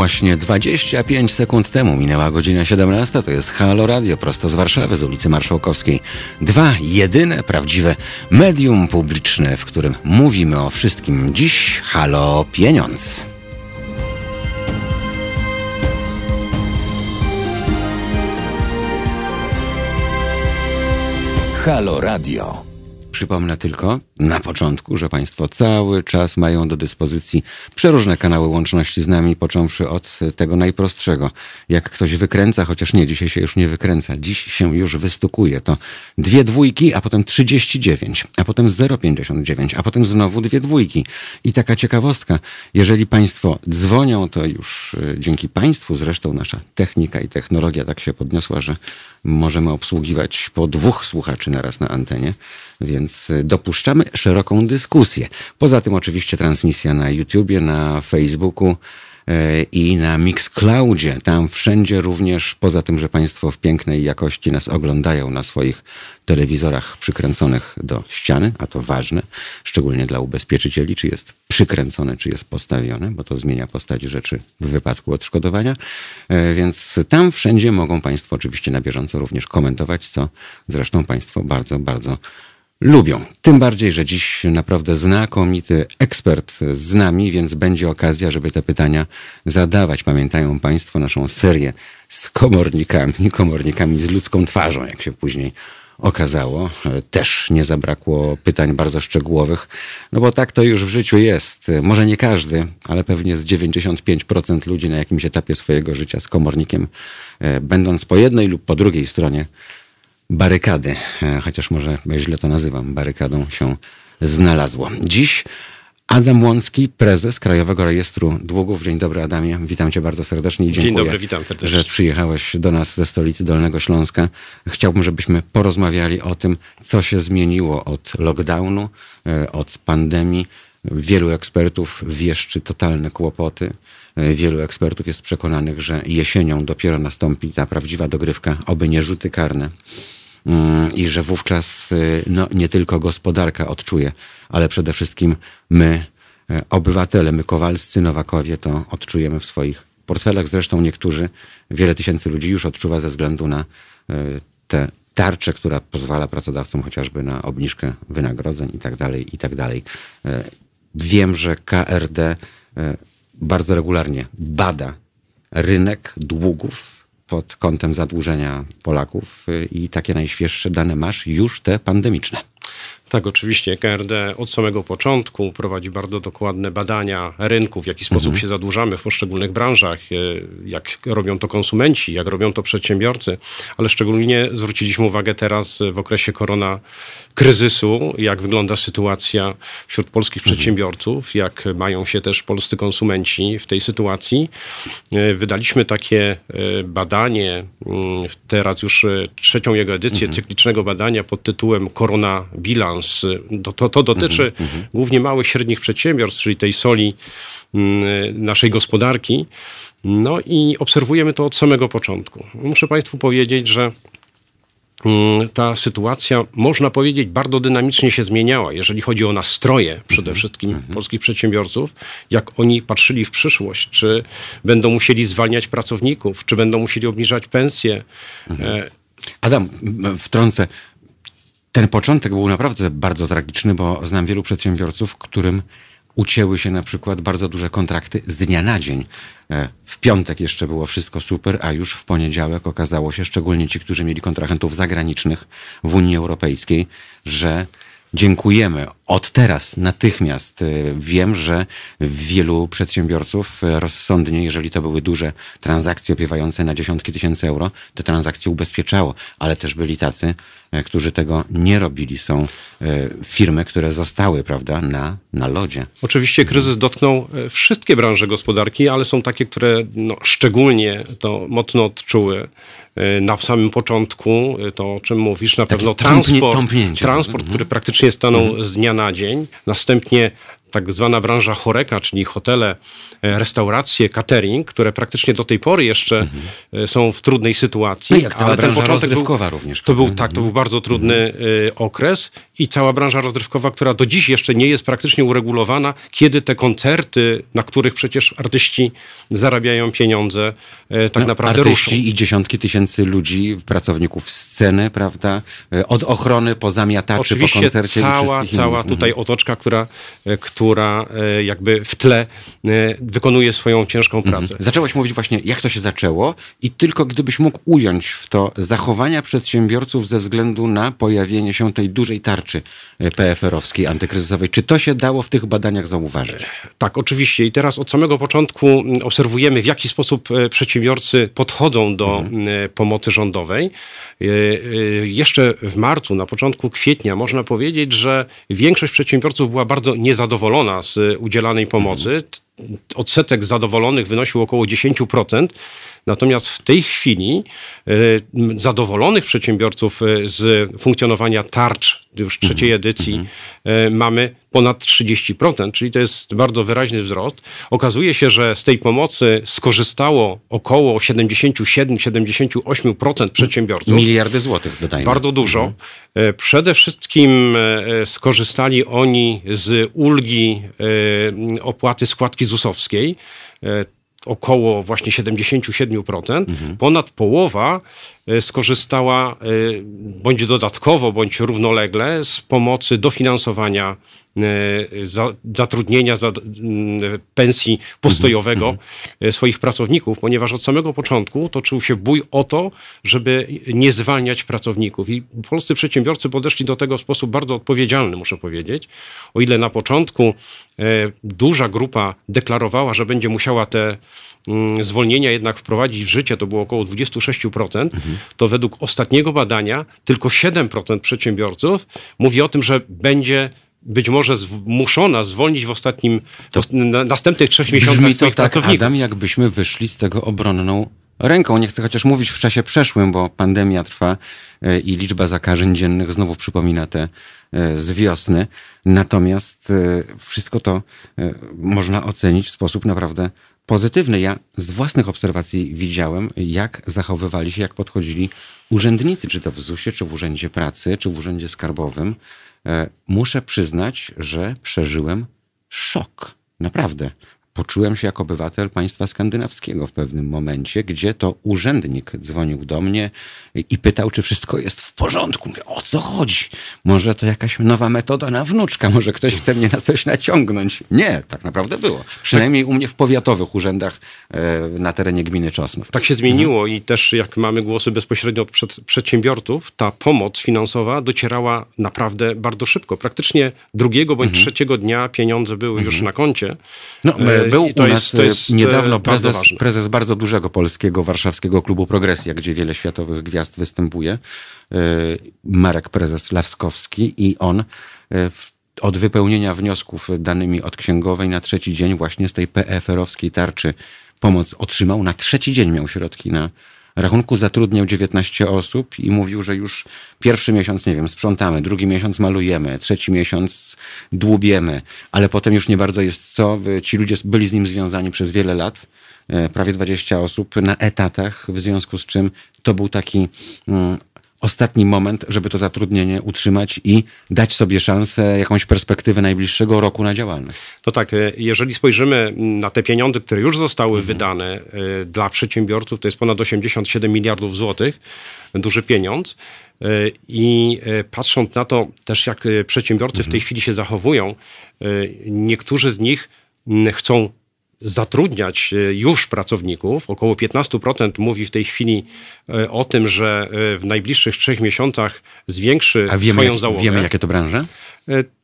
Właśnie 25 sekund temu minęła godzina 17. To jest Halo Radio prosto z Warszawy, z ulicy Marszałkowskiej. Dwa jedyne prawdziwe medium publiczne, w którym mówimy o wszystkim. Dziś Halo Pieniądz. Halo Radio. Przypomnę tylko na początku, że Państwo cały czas mają do dyspozycji przeróżne kanały łączności z nami, począwszy od tego najprostszego. Jak ktoś wykręca, chociaż nie, dzisiaj się już nie wykręca, dziś się już wystukuje. To dwie dwójki, a potem 39, a potem 0,59, a potem znowu dwie dwójki. I taka ciekawostka, jeżeli Państwo dzwonią, to już y, dzięki Państwu zresztą nasza technika i technologia tak się podniosła, że możemy obsługiwać po dwóch słuchaczy naraz na antenie, więc y, dopuszczamy szeroką dyskusję. Poza tym oczywiście transmisja na YouTubie, na Facebooku e, i na Mixcloudzie. Tam wszędzie również, poza tym, że Państwo w pięknej jakości nas oglądają na swoich telewizorach przykręconych do ściany, a to ważne, szczególnie dla ubezpieczycieli, czy jest przykręcone, czy jest postawione, bo to zmienia postać rzeczy w wypadku odszkodowania. E, Więc tam wszędzie mogą Państwo oczywiście na bieżąco również komentować, co zresztą Państwo bardzo, bardzo lubią. Tym bardziej, że dziś naprawdę znakomity ekspert z nami, więc będzie okazja, żeby te pytania zadawać. Pamiętają Państwo naszą serię z komornikami, komornikami z ludzką twarzą, jak się później okazało. Też nie zabrakło pytań bardzo szczegółowych, no bo tak to już w życiu jest. Może nie każdy, ale pewnie z 95% ludzi na jakimś etapie swojego życia z komornikiem, e, będąc po jednej lub po drugiej stronie barykady, e, chociaż może źle to nazywam, barykadą się znalazło. Dziś Adam Łącki, prezes Krajowego Rejestru Długów. Dzień dobry Adamie, witam cię bardzo serdecznie i dziękuję, Dzień dobry, witam serdecznie. że przyjechałeś do nas ze stolicy Dolnego Śląska. Chciałbym, żebyśmy porozmawiali o tym, co się zmieniło od lockdownu, e, od pandemii. Wielu ekspertów wieszczy totalne kłopoty. E, Wielu ekspertów jest przekonanych, że jesienią dopiero nastąpi ta prawdziwa dogrywka, oby nie rzuty karne. Mm, I że wówczas y, no, nie tylko gospodarka odczuje, ale przede wszystkim my, e, obywatele, my Kowalscy, Nowakowie, to odczujemy w swoich portfelach. Zresztą niektórzy, wiele tysięcy ludzi już odczuwa ze względu na e, tę tarczę, która pozwala pracodawcom chociażby na obniżkę wynagrodzeń i tak dalej, i tak dalej. E, Wiem, że KRD bardzo regularnie bada rynek długów pod kątem zadłużenia Polaków y, i takie najświeższe dane masz już te pandemiczne. Tak, oczywiście. KRD od samego początku prowadzi bardzo dokładne badania rynku, w jaki sposób Mhm. się zadłużamy w poszczególnych branżach, e, jak robią to konsumenci, jak robią to przedsiębiorcy, ale szczególnie zwróciliśmy uwagę teraz w okresie korona kryzysu, jak wygląda sytuacja wśród polskich Mhm. przedsiębiorców, jak mają się też polscy konsumenci w tej sytuacji. E, Wydaliśmy takie e, badanie, mm, teraz już e, trzecią jego edycję cyklicznego badania pod tytułem Korona Bilans. To, to, dotyczy głównie małych, średnich przedsiębiorstw, czyli tej soli mm, naszej gospodarki. No i obserwujemy to od samego początku. Muszę Państwu powiedzieć, że ta sytuacja, można powiedzieć, bardzo dynamicznie się zmieniała, jeżeli chodzi o nastroje przede wszystkim polskich przedsiębiorców, jak oni patrzyli w przyszłość, czy będą musieli zwalniać pracowników, czy będą musieli obniżać pensje. E, Adam, wtrącę. Ten początek był naprawdę bardzo tragiczny, bo znam wielu przedsiębiorców, którym ucięły się na przykład bardzo duże kontrakty z dnia na dzień. E, W piątek jeszcze było wszystko super, a już w poniedziałek okazało się, szczególnie ci, którzy mieli kontrahentów zagranicznych w Unii Europejskiej, że dziękujemy. Od teraz, natychmiast. y, Wiem, że wielu przedsiębiorców y, rozsądnie, jeżeli to były duże transakcje opiewające na dziesiątki tysięcy euro, te transakcje ubezpieczało, ale też byli tacy, y, którzy tego nie robili. Są firmy, które zostały, prawda, na, na lodzie. Oczywiście kryzys dotknął e, wszystkie branże gospodarki, ale są takie, które no, szczególnie to mocno odczuły. E, Na samym początku, e, to o czym mówisz, na pewno transport, tąpnięcie. transport który praktycznie stanął z dnia na dzień. Następnie tak zwana branża choreka, czyli hotele, e, restauracje, catering, które praktycznie do tej pory jeszcze e, są w trudnej sytuacji. No jak cała ale ten branża początek był- rozrywkowa również. To był, tak, to był bardzo trudny y, okres i cała branża rozrywkowa, która do dziś jeszcze nie jest praktycznie uregulowana, kiedy te koncerty, na których przecież artyści zarabiają pieniądze, e, tak No, naprawdę artyści ruszą. i dziesiątki tysięcy ludzi, pracowników sceny, prawda? E, Od ochrony po zamiataczy, po Oczywiście koncercie i cała, wszystkich cała innych. Mhm. tutaj otoczka, która, e, która jakby w tle wykonuje swoją ciężką pracę. Zacząłeś mówić właśnie, jak to się zaczęło i tylko gdybyś mógł ująć w to zachowania przedsiębiorców ze względu na pojawienie się tej dużej tarczy e, PFR-owskiej, antykryzysowej. Czy to się dało w tych badaniach zauważyć? Tak, oczywiście. I teraz od samego początku mm, obserwujemy, w jaki sposób e, przedsiębiorcy podchodzą do Mhm. e, pomocy rządowej. Jeszcze w marcu, na początku kwietnia, można powiedzieć, że większość przedsiębiorców była bardzo niezadowolona z udzielanej pomocy. T- Odsetek zadowolonych wynosił około 10%. Natomiast w tej chwili m, zadowolonych przedsiębiorców e, z funkcjonowania tarcz już trzeciej edycji e, mamy ponad 30%, czyli to jest bardzo wyraźny wzrost. Okazuje się, że z tej pomocy skorzystało około 77-78% przedsiębiorców. Miliardy złotych, dodajmy. Bardzo dużo. E, Przede wszystkim skorzystali oni z ulgi opłaty składki ZUS-owskiej. Około właśnie 77%. Ponad połowa e, skorzystała e, bądź dodatkowo, bądź równolegle z pomocy dofinansowania zatrudnienia, za- m, pensji postojowego e, swoich pracowników, ponieważ od samego początku toczył się bój o to, żeby nie zwalniać pracowników. I polscy przedsiębiorcy podeszli do tego w sposób bardzo odpowiedzialny, muszę powiedzieć. O ile na początku e, duża grupa deklarowała, że będzie musiała te mm, zwolnienia jednak wprowadzić w życie, to było około 26%, to według ostatniego badania tylko 7% przedsiębiorców mówi o tym, że będzie być może zmuszona zwolnić w ostatnim, w na, następnych trzech miesiącach Brzmi to tak, pracowników. Adam, jakbyśmy wyszli z tego obronną ręką. Nie chcę chociaż mówić w czasie przeszłym, bo pandemia trwa e, i liczba zakażeń dziennych znowu przypomina te e, z wiosny. Natomiast e, wszystko to można ocenić w sposób naprawdę pozytywny. Ja z własnych obserwacji widziałem, jak zachowywali się, jak podchodzili urzędnicy, czy to w ZUS-ie, czy w Urzędzie Pracy, czy w Urzędzie Skarbowym. E, Muszę przyznać, że przeżyłem szok. Naprawdę. Poczułem się jak obywatel państwa skandynawskiego w pewnym momencie, gdzie to urzędnik dzwonił do mnie i pytał, czy wszystko jest w porządku. Mówię, o co chodzi? Może to jakaś nowa metoda na wnuczka? Może ktoś chce mnie na coś naciągnąć? Nie, tak naprawdę było. Przynajmniej u mnie w powiatowych urzędach e, na terenie gminy Czosnów. Tak się zmieniło i też jak mamy głosy bezpośrednio od przed, przedsiębiorców, ta pomoc finansowa docierała naprawdę bardzo szybko. Praktycznie drugiego bądź trzeciego dnia pieniądze były już na koncie. No, E, był i to u jest- nas jest, e, niedawno bardzo prezes, ważne. prezes bardzo dużego polskiego warszawskiego klubu Progresja, gdzie wiele światowych gwiazd występuje, Marek prezes Lawskowski i on od wypełnienia wniosków danymi od księgowej na trzeci dzień właśnie z tej PFR-owskiej tarczy pomoc otrzymał. Na trzeci dzień miał środki na rachunku, zatrudniał 19 osób i mówił, że już pierwszy miesiąc, nie wiem, sprzątamy, drugi miesiąc malujemy, trzeci miesiąc dłubiemy, ale potem już nie bardzo jest co. Ci ludzie byli z nim związani przez wiele lat, e, prawie 20 osób na etatach, w związku z czym to był taki mm, ostatni moment, żeby to zatrudnienie utrzymać i dać sobie szansę, jakąś perspektywę najbliższego roku na działalność. To tak, e, jeżeli spojrzymy na te pieniądze, które już zostały wydane e, dla przedsiębiorców, to jest ponad 87 miliardów złotych, duży pieniądz. E, I patrząc na to też, jak przedsiębiorcy w tej chwili się zachowują, niektórzy z nich chcą zatrudniać e, już pracowników. Około 15% mówi w tej chwili e, o tym, że e, w najbliższych trzech miesiącach zwiększy A wiemy, swoją jak, załogę. wiemy jakie to branże?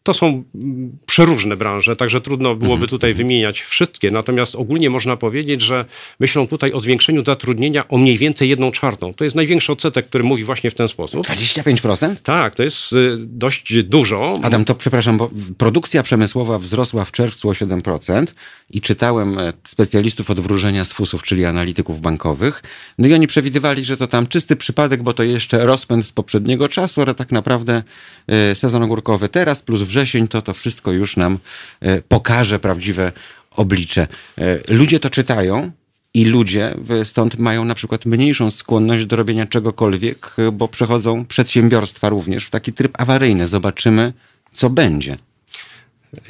To są mm, przeróżne branże, także trudno byłoby Mhm, tutaj wymieniać wszystkie. Natomiast ogólnie można powiedzieć, że myślą tutaj o zwiększeniu zatrudnienia o mniej więcej jedną czwartą. To jest największy odsetek, który mówi właśnie w ten sposób. 25%? Tak, to jest y, dość dużo. Adam, to przepraszam, bo produkcja przemysłowa wzrosła w czerwcu o 7% i czytałem e, specjalistów od wróżenia z FUS-ów, czyli analityków bankowych. No i oni przewidywali, że to tam czysty przypadek, bo to jeszcze rozpęd z poprzedniego czasu, ale tak naprawdę e, sezon ogórkowy teraz plus wrzesień, to to wszystko już nam e, pokaże prawdziwe oblicze. E, Ludzie to czytają i ludzie stąd mają na przykład mniejszą skłonność do robienia czegokolwiek, bo przechodzą przedsiębiorstwa również w taki tryb awaryjny. Zobaczymy, co będzie.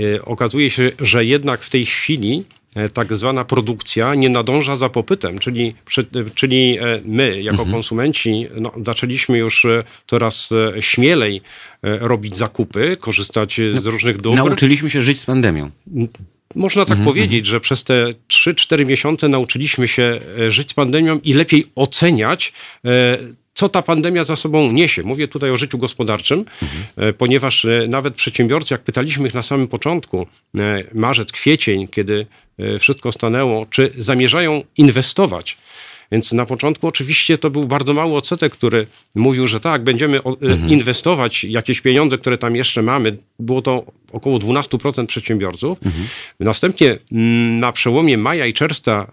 E, okazuje się, że jednak w tej chwili tak zwana produkcja nie nadąża za popytem, czyli, czyli e, my jako mhm. konsumenci no, zaczęliśmy już coraz śmielej robić zakupy, korzystać z no, różnych dóbr. Nauczyliśmy się żyć z pandemią. Można tak mhm, powiedzieć, mhm. że przez te 3-4 miesiące nauczyliśmy się żyć z pandemią i lepiej oceniać co ta pandemia za sobą niesie. Mówię tutaj o życiu gospodarczym, mhm. ponieważ e, nawet przedsiębiorcy, jak pytaliśmy ich na samym początku, e, marzec, kwiecień, kiedy wszystko stanęło, czy zamierzają inwestować więc na początku oczywiście to był bardzo mały odsetek, który mówił, że tak, będziemy mhm. inwestować jakieś pieniądze, które tam jeszcze mamy. Było to około 12% przedsiębiorców. Mhm. Następnie mm, na przełomie maja i czerwca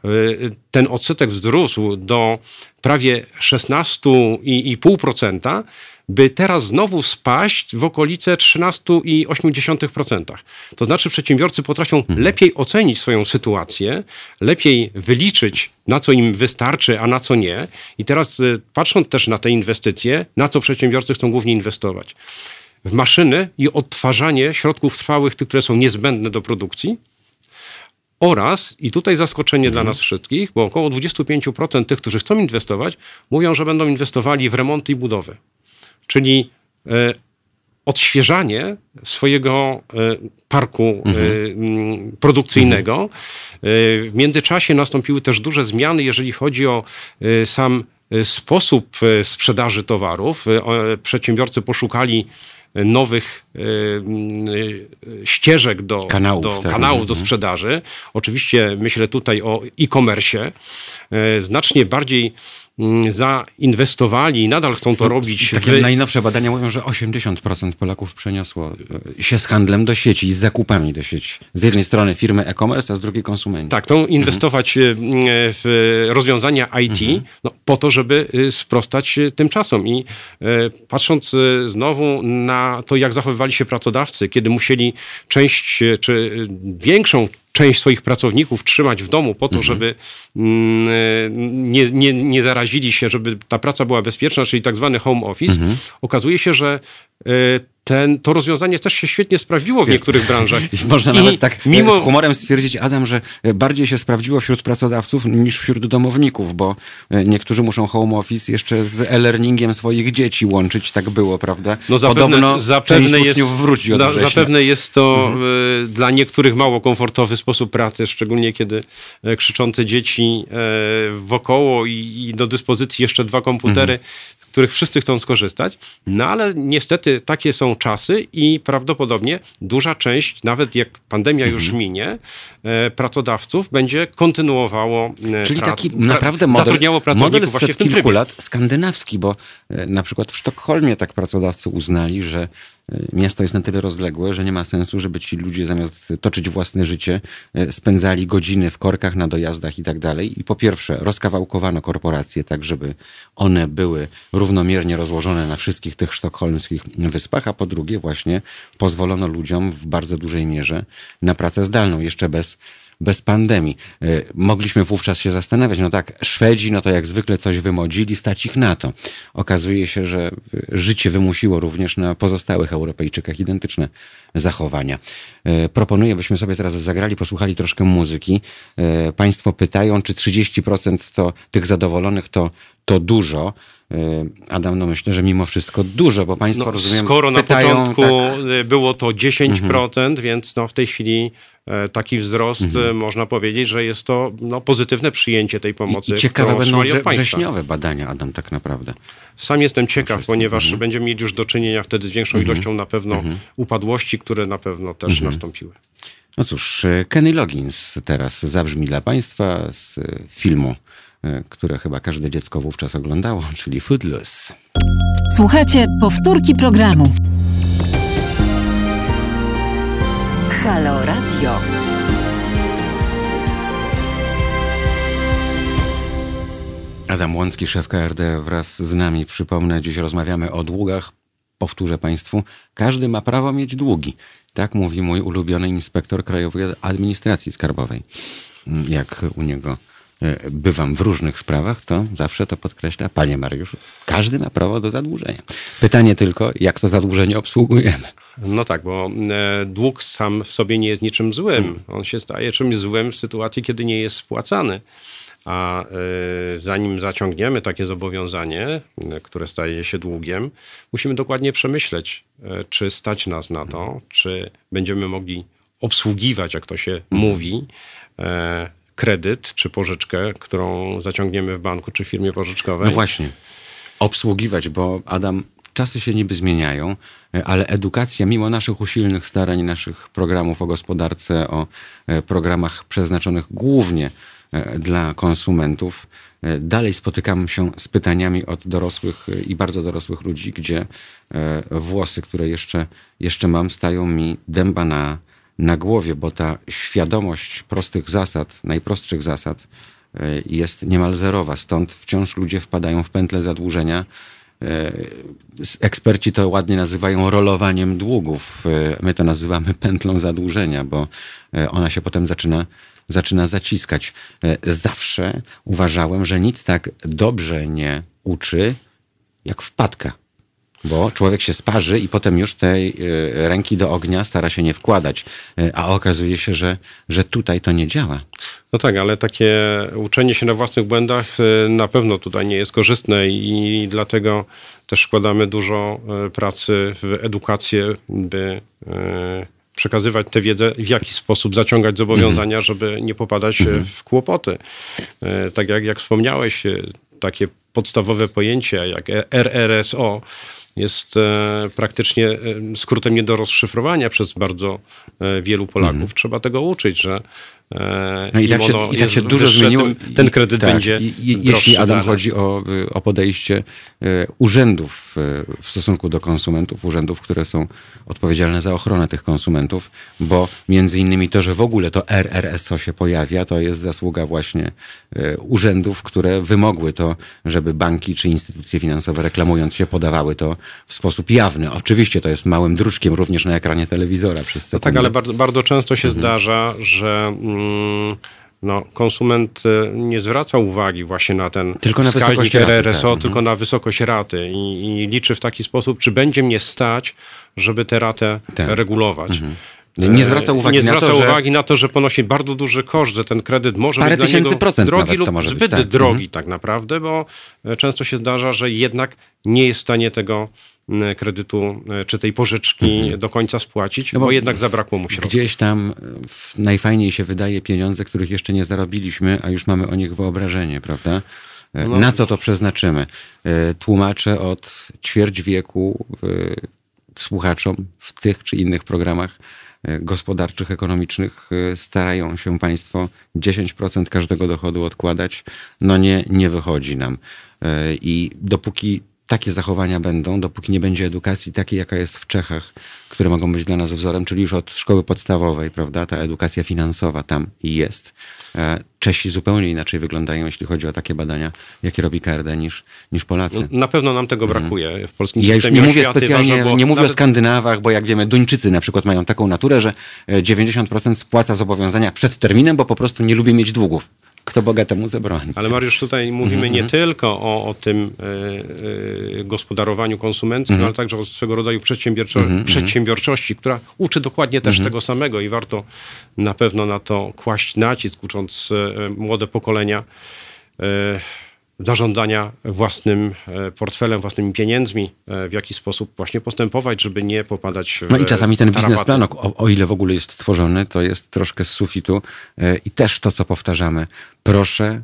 ten odsetek wzrósł do prawie 16,5% by teraz znowu spaść w okolice 13,8%. To znaczy przedsiębiorcy potrafią mhm. lepiej ocenić swoją sytuację, lepiej wyliczyć, na co im wystarczy, a na co nie. I teraz y, patrząc też na te inwestycje, na co przedsiębiorcy chcą głównie inwestować? W maszyny i odtwarzanie środków trwałych, tych, które są niezbędne do produkcji, oraz, i tutaj zaskoczenie mhm. dla nas wszystkich, bo około 25% tych, którzy chcą inwestować, mówią, że będą inwestowali w remonty i budowy czyli e, odświeżanie swojego e, parku e, mhm. produkcyjnego. W międzyczasie nastąpiły też duże zmiany, jeżeli chodzi o sam sposób sprzedaży towarów. Przedsiębiorcy poszukali nowych ścieżek do kanałów, do, tak. kanałów do mhm. sprzedaży. Oczywiście myślę tutaj o e-commerce. Znacznie bardziej zainwestowali i nadal chcą to no, robić. Takie w... najnowsze badania mówią, że 80% Polaków przeniosło e, się z handlem do sieci i z zakupami do sieci. Z jednej strony firmy e-commerce, a z drugiej konsumenci. Tak, chcą inwestować mhm. w rozwiązania IT mhm. no, po to, żeby sprostać tym czasom. I patrząc znowu na to, jak zachowywali się pracodawcy, kiedy musieli część, czy większą część swoich pracowników trzymać w domu po to, mhm. żeby mm, nie, nie, nie zarazili się, żeby ta praca była bezpieczna, czyli tak zwany home office, mhm. okazuje się, że e, ten, to rozwiązanie też się świetnie sprawdziło w niektórych branżach. Można I nawet tak e, mimo... z humorem stwierdzić, Adam, że bardziej się sprawdziło wśród pracodawców niż wśród domowników, bo e, niektórzy muszą home office jeszcze z e-learningiem swoich dzieci łączyć. Tak było, prawda? No zapewne, Podobno zapewne jest, wróci od da, Zapewne jest to mhm. E, dla niektórych mało komfortowy sposób pracy, szczególnie kiedy krzyczące dzieci wokoło i, i do dyspozycji jeszcze dwa komputery. Mhm których wszyscy chcą skorzystać. No ale niestety takie są czasy i prawdopodobnie duża część, nawet jak pandemia już mhm. minie, e, pracodawców będzie kontynuowało e, Czyli taki naprawdę model, model sprzed kilku lat skandynawski, bo e, na przykład w Sztokholmie tak pracodawcy uznali, że miasto jest na tyle rozległe, że nie ma sensu, żeby ci ludzie zamiast toczyć własne życie, e, spędzali godziny w korkach na dojazdach i tak dalej. I po pierwsze, rozkawałkowano korporacje tak, żeby one były równomiernie rozłożone na wszystkich tych sztokholmskich wyspach, a po drugie właśnie pozwolono ludziom w bardzo dużej mierze na pracę zdalną, jeszcze bez bez pandemii. E, mogliśmy wówczas się zastanawiać, no tak, Szwedzi, no to jak zwykle coś wymodzili, stać ich na to. Okazuje się, że życie wymusiło również na pozostałych Europejczykach identyczne zachowania. E, proponuję, byśmy sobie teraz zagrali, posłuchali troszkę muzyki. E, państwo pytają, czy 30% to tych zadowolonych to, to dużo. Adam, no myślę, że mimo wszystko dużo, bo państwo, no, rozumiem, Skoro pytają, na początku tak... było to 10%, mhm. więc no w tej chwili E, taki wzrost, mhm. E, można powiedzieć, że jest to no, pozytywne przyjęcie tej pomocy. I, i ciekawe będą wrze wrześniowe badania, Adam, tak naprawdę. Sam jestem ciekaw, ponieważ mhm. będziemy mieć już do czynienia wtedy z większą mhm. ilością na pewno mhm. upadłości, które na pewno też mhm. nastąpiły. No cóż, e, Kenny Loggins teraz zabrzmi dla Państwa z filmu, które chyba każde dziecko wówczas oglądało, czyli Footloose. Słuchajcie, powtórki programu. Halo Radio. Adam Łącki, szef KRD wraz z nami. Przypomnę, dziś rozmawiamy o długach. Powtórzę Państwu, każdy ma prawo mieć długi. Tak mówi mój ulubiony inspektor Krajowej Administracji Skarbowej. Jak u niego e, bywam w różnych sprawach, to zawsze to podkreśla, panie Mariuszu, każdy ma prawo do zadłużenia. Pytanie tylko, jak to zadłużenie obsługujemy. No tak, bo e, dług sam w sobie nie jest niczym złym. On się staje czymś złym w sytuacji, kiedy nie jest spłacany. A y, zanim zaciągniemy takie zobowiązanie, y, które staje się długiem, musimy dokładnie przemyśleć, czy stać nas na to, czy będziemy mogli obsługiwać, jak to się mówi, kredyt czy pożyczkę, którą zaciągniemy w banku czy firmie pożyczkowej. No właśnie, obsługiwać, bo Adam, czasy się niby zmieniają, ale edukacja, mimo naszych usilnych starań, naszych programów o gospodarce, o programach przeznaczonych głównie E, dla konsumentów. E, dalej spotykam się z pytaniami od dorosłych e, i bardzo dorosłych ludzi, gdzie włosy, które jeszcze, jeszcze mam, stają mi dęba na, na głowie, bo ta świadomość prostych zasad, najprostszych zasad jest niemal zerowa. Stąd wciąż ludzie wpadają w pętle zadłużenia. Eksperci to ładnie nazywają rolowaniem długów. My to nazywamy pętlą zadłużenia, bo ona się potem zaczyna zaczyna zaciskać. E, zawsze uważałem, że nic tak dobrze nie uczy jak wpadka. Bo człowiek się sparzy i potem już tej e, ręki do ognia stara się nie wkładać. E, a okazuje się, że, że tutaj to nie działa. No tak, ale takie uczenie się na własnych błędach na pewno tutaj nie jest korzystne i dlatego też wkładamy dużo pracy w edukację, by przekazywać tę wiedzę, w jaki sposób zaciągać zobowiązania, mhm. żeby nie popadać mhm. w kłopoty. Tak jak, jak wspomniałeś, takie podstawowe pojęcie jak RRSO jest e, praktycznie skrótem nie do rozszyfrowania przez bardzo wielu Polaków. Mhm. Trzeba tego uczyć, że no i tak się, i tak się dużo zmieniło. Ten, ten kredyt tak, będzie. I, i, jeśli Adam dalej. chodzi o, o podejście e, urzędów e, w stosunku do konsumentów, urzędów, które są odpowiedzialne za ochronę tych konsumentów, bo między innymi to, że w ogóle to RRSO się pojawia, to jest zasługa właśnie e, urzędów, które wymogły to, żeby banki czy instytucje finansowe reklamując się podawały to w sposób jawny. Oczywiście to jest małym druczkiem również na ekranie telewizora przez sekundę. No tak, ale bardzo, bardzo często się mhm. zdarza, że Mm, no, konsument e, nie zwraca uwagi właśnie na ten tylko na wskaźnik RRSO, tak. tylko mhm. na wysokość raty i, i, liczy w taki sposób, czy będzie mnie stać, żeby tę ratę tak. regulować. Mhm. Nie zwraca uwagi, nie na, zwraca to, że... uwagi na to, że ponosi bardzo duży koszt, że ten kredyt może Parę być tysięcy procent drogi lub zbyt być, tak. drogi mhm. tak naprawdę, bo e, często się zdarza, że jednak nie jest w stanie tego E, kredytu e, czy tej pożyczki mhm. do końca spłacić, no bo, bo, jednak zabrakło mu środków. Gdzieś tam najfajniej się wydaje pieniądze, których jeszcze nie zarobiliśmy, a już mamy o nich wyobrażenie, prawda? E, no. Na co to przeznaczymy? Tłumaczę od ćwierć wieku słuchaczom w tych czy innych programach gospodarczych, ekonomicznych starają się Państwo 10% każdego dochodu odkładać. No nie, nie wychodzi nam. I dopóki takie zachowania będą, dopóki nie będzie edukacji takiej, jaka jest w Czechach, które mogą być dla nas wzorem, czyli już od szkoły podstawowej, prawda? Ta edukacja finansowa tam jest. E, Czesi zupełnie inaczej wyglądają, jeśli chodzi o takie badania, jakie robi KRD niż, niż Polacy. No, na pewno nam tego mhm. brakuje w polskim Ja już nie mówię specjalnie, nie mówię nawet... o Skandynawach, bo jak wiemy, Duńczycy na przykład mają taką naturę, że 90% e, spłaca zobowiązania przed terminem, bo po prostu nie lubi mieć długów kto bogatemu zabroni. Ale Mariusz, tutaj mówimy nie mhm. tylko o, o tym y, y, gospodarowaniu konsumenckim, mm ale także o swego rodzaju przedsiębiorczo mm przedsiębiorczości, która uczy dokładnie też mhm. tego samego i warto na pewno na to kłaść nacisk, ucząc y, młode pokolenia zarządzania własnym e, portfelem, własnymi pieniędzmi, e, w jaki sposób właśnie postępować, żeby nie popadać w No i czasami ten biznesplan, o, o ile w ogóle jest tworzony, to jest troszkę z sufitu e, i też to, co powtarzamy. Proszę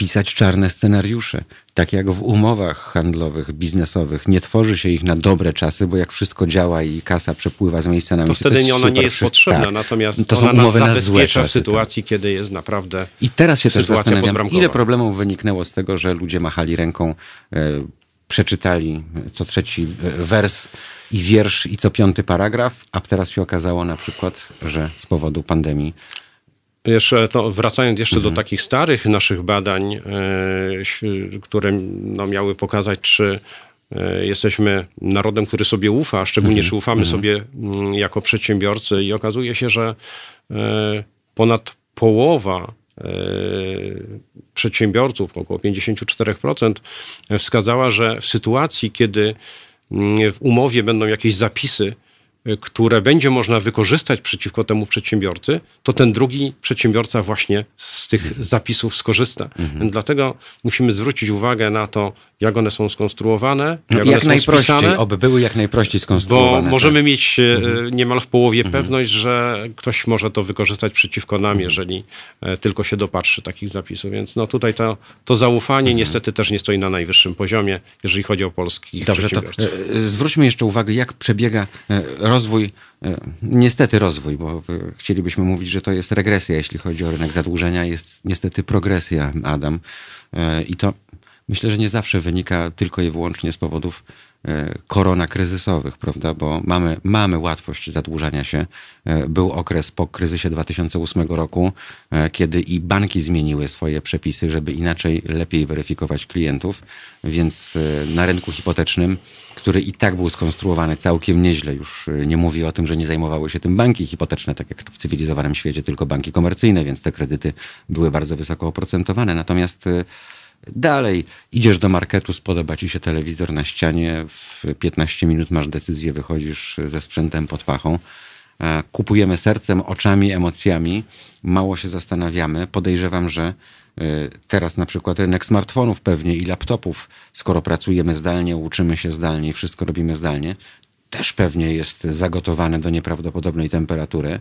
pisać czarne scenariusze. Tak jak w umowach handlowych, biznesowych. Nie tworzy się ich na dobre czasy, bo jak wszystko działa i kasa przepływa z miejsca na miejsce, to wtedy to ona nie jest potrzebna, tak. natomiast to są umowy na złe czasy. w sytuacji, kiedy jest naprawdę I teraz się też zastanawiam, ile problemów wyniknęło z tego, że ludzie machali ręką, e, przeczytali co trzeci e, wers i wiersz i co piąty paragraf, a teraz się okazało na przykład, że z powodu pandemii jeszcze to wracając jeszcze mhm. do takich starych naszych badań, e, które no, miały pokazać, czy e, jesteśmy narodem, który sobie ufa, a szczególnie mhm. czy ufamy mhm. sobie mm, jako przedsiębiorcy i okazuje się, że e, ponad połowa przedsiębiorców, około 54%, wskazała, że w sytuacji, kiedy mm, w umowie będą jakieś zapisy, które będzie można wykorzystać przeciwko temu przedsiębiorcy, to ten drugi przedsiębiorca właśnie z tych mhm. zapisów skorzysta. Mhm. Dlatego musimy zwrócić uwagę na to, jak one są skonstruowane. No, jak, jak najprościej, spisane, oby były jak najprościej skonstruowane. Bo możemy tak. mieć y, mhm. niemal w połowie mhm. pewność, że ktoś może to wykorzystać przeciwko nam, mhm. jeżeli e, tylko się dopatrzy takich zapisów. Więc no tutaj to, to zaufanie mhm. niestety też nie stoi na najwyższym poziomie, jeżeli chodzi o polskich Dobrze. To, e, zwróćmy jeszcze uwagę, jak przebiega e, rozwój, e, niestety rozwój, bo chcielibyśmy mówić, że to jest regresja, jeśli chodzi o rynek zadłużenia, jest niestety progresja, Adam. E, I to myślę, że nie zawsze wynika tylko i wyłącznie z powodów E, korona kryzysowych, prawda? Bo mamy, mamy łatwość zadłużania się. E, był okres po kryzysie 2008 roku, e, kiedy i banki zmieniły swoje przepisy, żeby inaczej, lepiej weryfikować klientów, więc na rynku hipotecznym, który i tak był skonstruowany całkiem nieźle, już nie mówię o tym, że nie zajmowały się tym banki hipoteczne, tak jak w cywilizowanym świecie, tylko banki komercyjne, więc te kredyty były bardzo wysoko oprocentowane. Natomiast Dalej idziesz do marketu, spodoba ci się telewizor na ścianie, w 15 minut masz decyzję, wychodzisz ze sprzętem pod pachą. E, kupujemy sercem, oczami, emocjami, mało się zastanawiamy. Podejrzewam, że e, teraz na przykład rynek smartfonów pewnie i laptopów, skoro pracujemy zdalnie, uczymy się zdalnie i wszystko robimy zdalnie, też pewnie jest zagotowane do nieprawdopodobnej temperatury,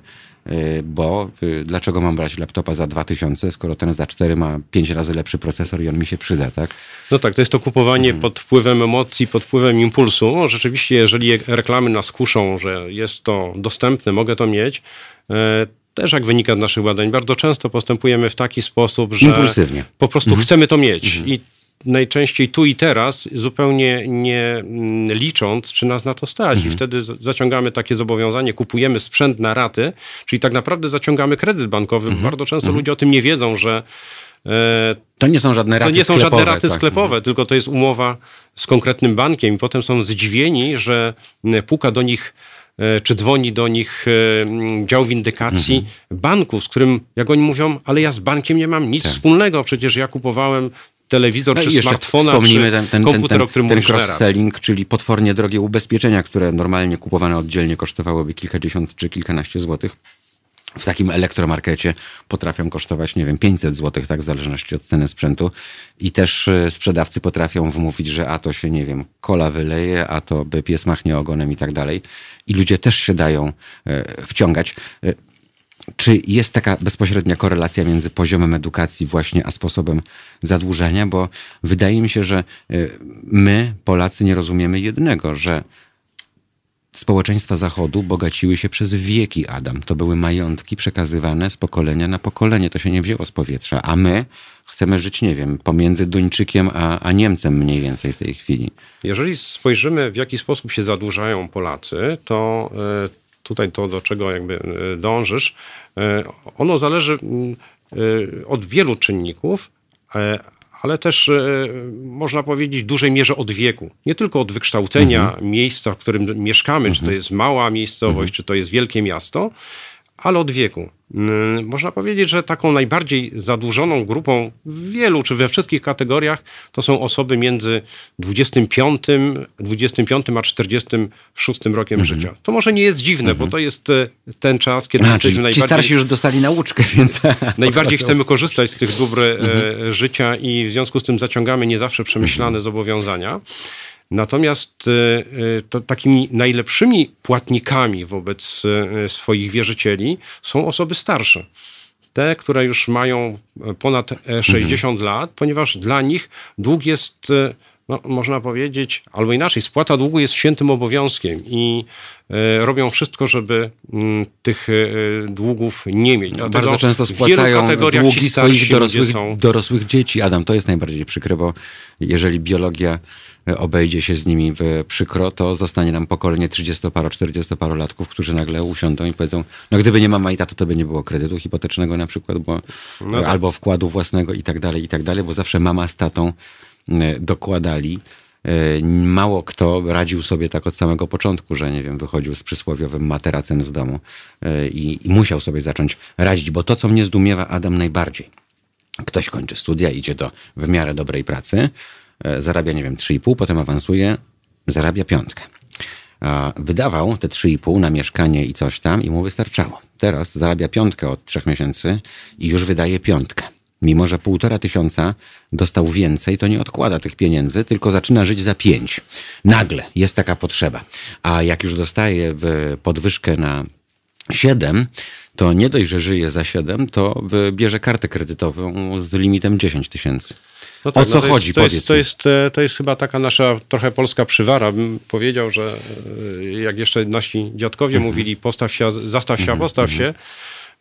y, bo y, dlaczego mam brać laptopa za 2000, skoro ten za 4 ma 5 razy lepszy procesor i on mi się przyda, tak? No tak, to jest to kupowanie hmm. pod wpływem emocji, pod wpływem impulsu. No, rzeczywiście, jeżeli reklamy nas kuszą, że jest to dostępne, mogę to mieć, e, też jak wynika z naszych badań, bardzo często postępujemy w taki sposób, że Impulsywnie. po prostu mhm. chcemy to mieć. Mhm. I najczęściej tu i teraz, zupełnie nie mm, licząc, czy nas na to stać. Mhm. I wtedy zaciągamy takie zobowiązanie, kupujemy sprzęt na raty, czyli tak naprawdę zaciągamy kredyt bankowy. Mhm. Bardzo często mhm. ludzie o tym nie wiedzą, że e, to nie są żadne raty To nie są sklepowe, żadne raty tak. sklepowe, tylko to jest umowa z konkretnym bankiem i potem są zdziwieni, że puka do nich e, czy dzwoni do nich e, dział windykacji mhm. banku, z którym, jak oni mówią, ale ja z bankiem nie mam nic tak. wspólnego, przecież ja kupowałem telewizor, no czy smartfona, wspomnimy czy ten, ten, komputer, ten, o którym ten cross-selling, czyli potwornie drogie ubezpieczenia, które normalnie kupowane oddzielnie kosztowałyby kilkadziesiąt czy kilkanaście złotych. W takim elektromarkecie potrafią kosztować, nie wiem, 500 złotych, tak, w zależności od ceny sprzętu. I też e, sprzedawcy potrafią wmówić, że a to się, nie wiem, kola wyleje, a to by pies machnie ogonem i tak dalej. I ludzie też się dają e, wciągać. Czy jest taka bezpośrednia korelacja między poziomem edukacji właśnie a sposobem zadłużenia? Bo wydaje mi się, że y, my, Polacy, nie rozumiemy jednego, że społeczeństwa Zachodu bogaciły się przez wieki, Adam. To były majątki przekazywane z pokolenia na pokolenie. To się nie wzięło z powietrza. A my chcemy żyć, nie wiem, pomiędzy Duńczykiem a, a Niemcem mniej więcej w tej chwili. Jeżeli spojrzymy, w jaki sposób się zadłużają Polacy, to y, tutaj to, do czego jakby e, dążysz, e, ono zależy mm, e, od wielu czynników, ale też można powiedzieć w dużej mierze od wieku. Nie tylko od wykształcenia mhm. miejsca, w którym mieszkamy, mhm. czy to mhm. jest mała miejscowość, mhm. czy to jest wielkie miasto, ale od wieku. Mm, można powiedzieć, że taką najbardziej zadłużoną grupą w wielu czy we wszystkich kategoriach to są osoby między 25, 25 a 46 rokiem mhm. życia. To może nie jest dziwne, mhm. bo to jest e, ten czas, kiedy a, jesteśmy najbardziej... Ci starsi już dostali nauczkę, więc... Najbardziej chcemy korzystać z tych dóbr e, mhm. życia i w związku z tym zaciągamy nie zawsze przemyślane mhm. zobowiązania. Natomiast e, e, to, takimi najlepszymi płatnikami wobec e, swoich wierzycieli są osoby starsze. Te, które już mają ponad 60 mhm. lat, ponieważ dla nich dług jest no, można powiedzieć, albo inaczej, spłata długu jest świętym obowiązkiem i robią wszystko, żeby m, mm, tych długów nie mieć. No, bardzo często spłacają długi swoich dorosłych, dorosłych dzieci. Adam, to jest najbardziej przykre, bo jeżeli biologia obejdzie się z nimi w przykro, to zostanie nam pokolenie 30-paro, 40-parolatków, którzy nagle usiądą i powiedzą, no gdyby nie mama i tato, to by nie było kredytu hipotecznego na przykład, bo, no tak. albo wkładu własnego i tak dalej, i tak dalej, bo zawsze mama z tatą E, dokładali. E, mało kto radził sobie tak od samego początku, że nie wiem, wychodził z przysłowiowym materacem z domu e, i, i musiał sobie zacząć radzić, bo to, co mnie zdumiewa Adam najbardziej, Ktoś kończy studia, idzie do w miarę dobrej pracy, zarabia, nie wiem, 3,5, potem awansuje, zarabia piątkę. Wydawał te 3,5 na mieszkanie i coś tam i mu wystarczało. Teraz zarabia piątkę od trzech miesięcy i już wydaje piątkę. Mimo, że półtora tysiąca dostał więcej, to nie odkłada tych pieniędzy, tylko zaczyna żyć za pięć. Nagle jest taka potrzeba. A jak już dostaje podwyżkę na 7, to nie dość, że żyje za 7, to bierze kartę kredytową z limitem 10 tysięcy. No o tak, co no to chodzi, jest, to, jest, to, mi. jest, e, to jest chyba taka nasza trochę polska przywara. Bym powiedział, że e, jak jeszcze nasi dziadkowie Mhm. mówili postaw się, zastaw się, postaw się.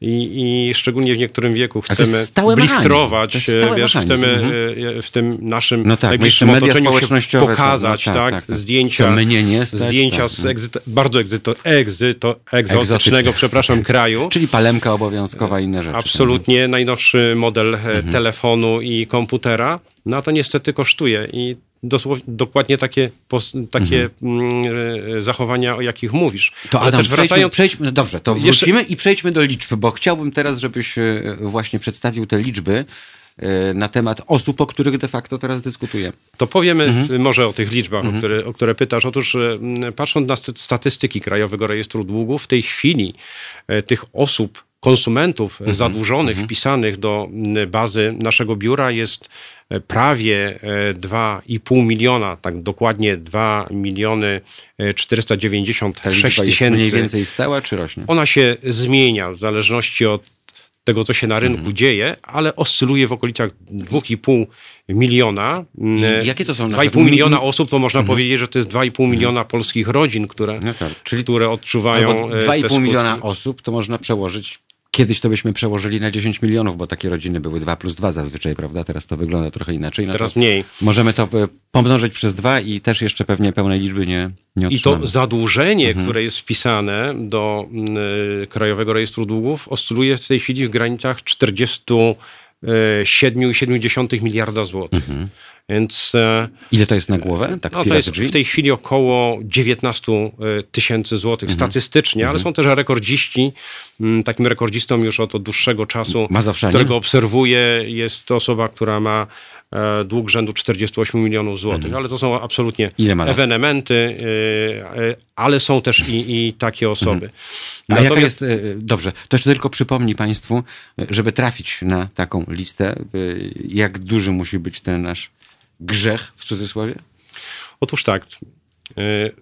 I, I szczególnie w niektórym wieku chcemy blistrować, e, wiesz, chcemy mhm. w tym naszym No tak, najbliższym otoczeniu się są, pokazać, no tak, tak, tak, tak. zdjęcia, stać, zdjęcia tak, z no. egzyto, bardzo egzyto, egzyto, egzotycznego, Egzotyczne. przepraszam, kraju. Czyli palemka obowiązkowa i inne rzeczy. Absolutnie najnowszy model Mhm. telefonu i komputera, no to niestety kosztuje i dosłow, dokładnie takie, pos, takie mm, e, zachowania, o jakich mówisz. Mhm. To Ale Adam, też przejdźmy, wracając, przejdźmy, no dobrze, to Jeszcze- wrócimy i przejdźmy do liczb, bo chciałbym teraz, żebyś e, właśnie przedstawił te liczby e, na temat osób, o których de facto teraz dyskutujemy. to powiemy Mhm. może o tych liczbach, o, które, o które pytasz. Otóż e, patrząc na sty- statystyki Krajowego Rejestru Długów, w tej chwili e, tych osób, konsumentów Mhm. zadłużonych, wpisanych do m, bazy naszego biura jest e, prawie e, 2,5 miliona, tak dokładnie 2 miliony e, Ta 496 liczba jest tysięcy. mniej więcej stała, czy rośnie? Ona się zmienia w zależności od tego, co się na rynku Mhm. dzieje, ale oscyluje w okolicach 2,5 miliona. I jakie to są na 2,5 przykład mi- miliona osób, to można powiedzieć, że to jest 2,5 miliona polskich rodzin, które, No tak, czyli które odczuwają. no bo e, te 2,5 skutki. miliona osób to można przełożyć. Kiedyś to byśmy przełożyli na 10 milionów, bo takie rodziny były 2 plus 2 zazwyczaj, prawda? Teraz to wygląda trochę inaczej. No Teraz to mniej. Możemy to e, pomnożyć przez dwa i też jeszcze pewnie pełnej liczby nie, nie I otrzymamy. to zadłużenie, Mhm. które jest wpisane do y, Krajowego Rejestru Długów, oscyluje w tej chwili w granicach 47,7 miliarda złotych. Mhm. Więc e, Ile to jest na głowę? Tak no, to jest w tej chwili około 19 tysięcy złotych Mhm. statystycznie, ale są też rekordziści. Mm, Takim rekordzistą już od, od dłuższego czasu, którego obserwuję, jest to osoba, która ma e, dług rzędu 48 milionów złotych, ale to są absolutnie Mhm. Ewenementy, ale są też i, i takie osoby. A jaka Natomiast- jest, e, dobrze, to jeszcze tylko przypomnij Państwu, e, żeby trafić na taką listę, e, jak duży musi być ten nasz grzech, w cudzysłowie? Otóż tak. y,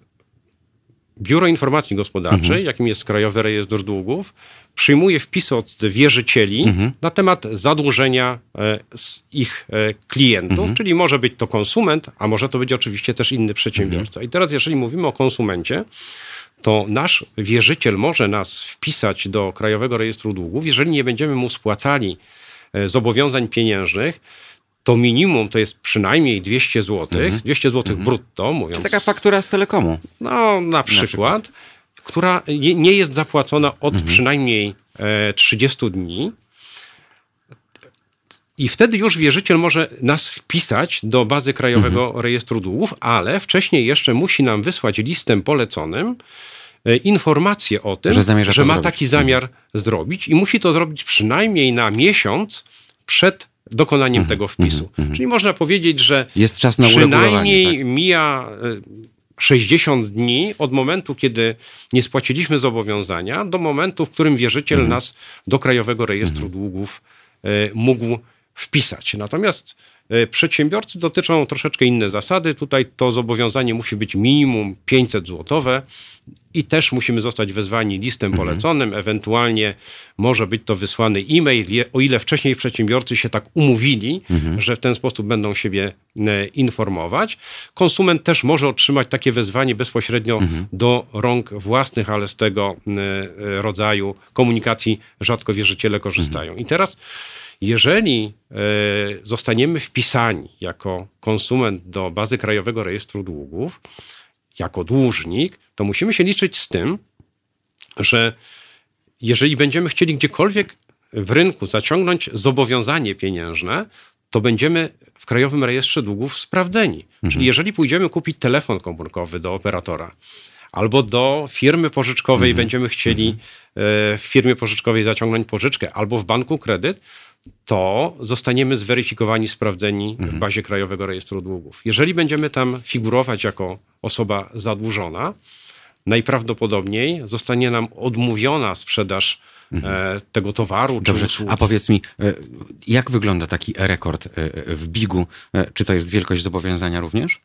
Biuro Informacji Gospodarczej, Mhm. jakim jest Krajowy Rejestr Długów, przyjmuje wpisy od wierzycieli Mhm. na temat zadłużenia e, z ich e, klientów, Mhm. czyli może być to konsument, a może to być oczywiście też inny przedsiębiorca. Mhm. I teraz, jeżeli mówimy o konsumencie, to nasz wierzyciel może nas wpisać do Krajowego Rejestru Długów, jeżeli nie będziemy mu spłacali e, zobowiązań pieniężnych, to minimum to jest przynajmniej 200 zł, 200 zł brutto, mówiąc. Mhm. To taka faktura z telekomu. No, na przykład, która nie, jest zapłacona od przynajmniej e, 30 dni. I wtedy już wierzyciel może nas wpisać do bazy Krajowego Rejestru Długów, ale wcześniej jeszcze musi nam wysłać listem poleconym e, informację o tym, Że to ma zrobić. taki zamiar zrobić i musi to zrobić przynajmniej na miesiąc przed dokonaniem tego wpisu. Czyli można powiedzieć, że Jest czas na przynajmniej Tak? mija e, 60 dni od momentu, kiedy nie spłaciliśmy zobowiązania, do momentu, w którym wierzyciel Mhm. nas do Krajowego Rejestru Długów e, mógł wpisać. Natomiast e, przedsiębiorcy dotyczą troszeczkę inne zasady. Tutaj to zobowiązanie musi być minimum 500 złotowe i też musimy zostać wezwani listem Mhm. poleconym, ewentualnie może być to wysłany e-mail, o ile wcześniej przedsiębiorcy się tak umówili, Mhm. że w ten sposób będą siebie e, informować. Konsument też może otrzymać takie wezwanie bezpośrednio Mhm. do rąk własnych, ale z tego e, e, rodzaju komunikacji rzadko wierzyciele korzystają. Mhm. I teraz jeżeli e, zostaniemy wpisani jako konsument do bazy Krajowego Rejestru Długów, jako dłużnik, to musimy się liczyć z tym, że jeżeli będziemy chcieli gdziekolwiek w rynku zaciągnąć zobowiązanie pieniężne, to będziemy w Krajowym Rejestrze Długów sprawdzeni. Czyli jeżeli pójdziemy kupić telefon komórkowy do operatora, albo do firmy pożyczkowej będziemy chcieli e, w firmie pożyczkowej zaciągnąć pożyczkę, albo w banku kredyt, to zostaniemy zweryfikowani, sprawdzeni w bazie Krajowego Rejestru Długów. Jeżeli będziemy tam figurować jako osoba zadłużona, najprawdopodobniej zostanie nam odmówiona sprzedaż e, tego towaru czy Dobrze, usługi. a powiedz mi, e, jak wygląda taki rekord e, w bigu? Czy to jest wielkość zobowiązania również?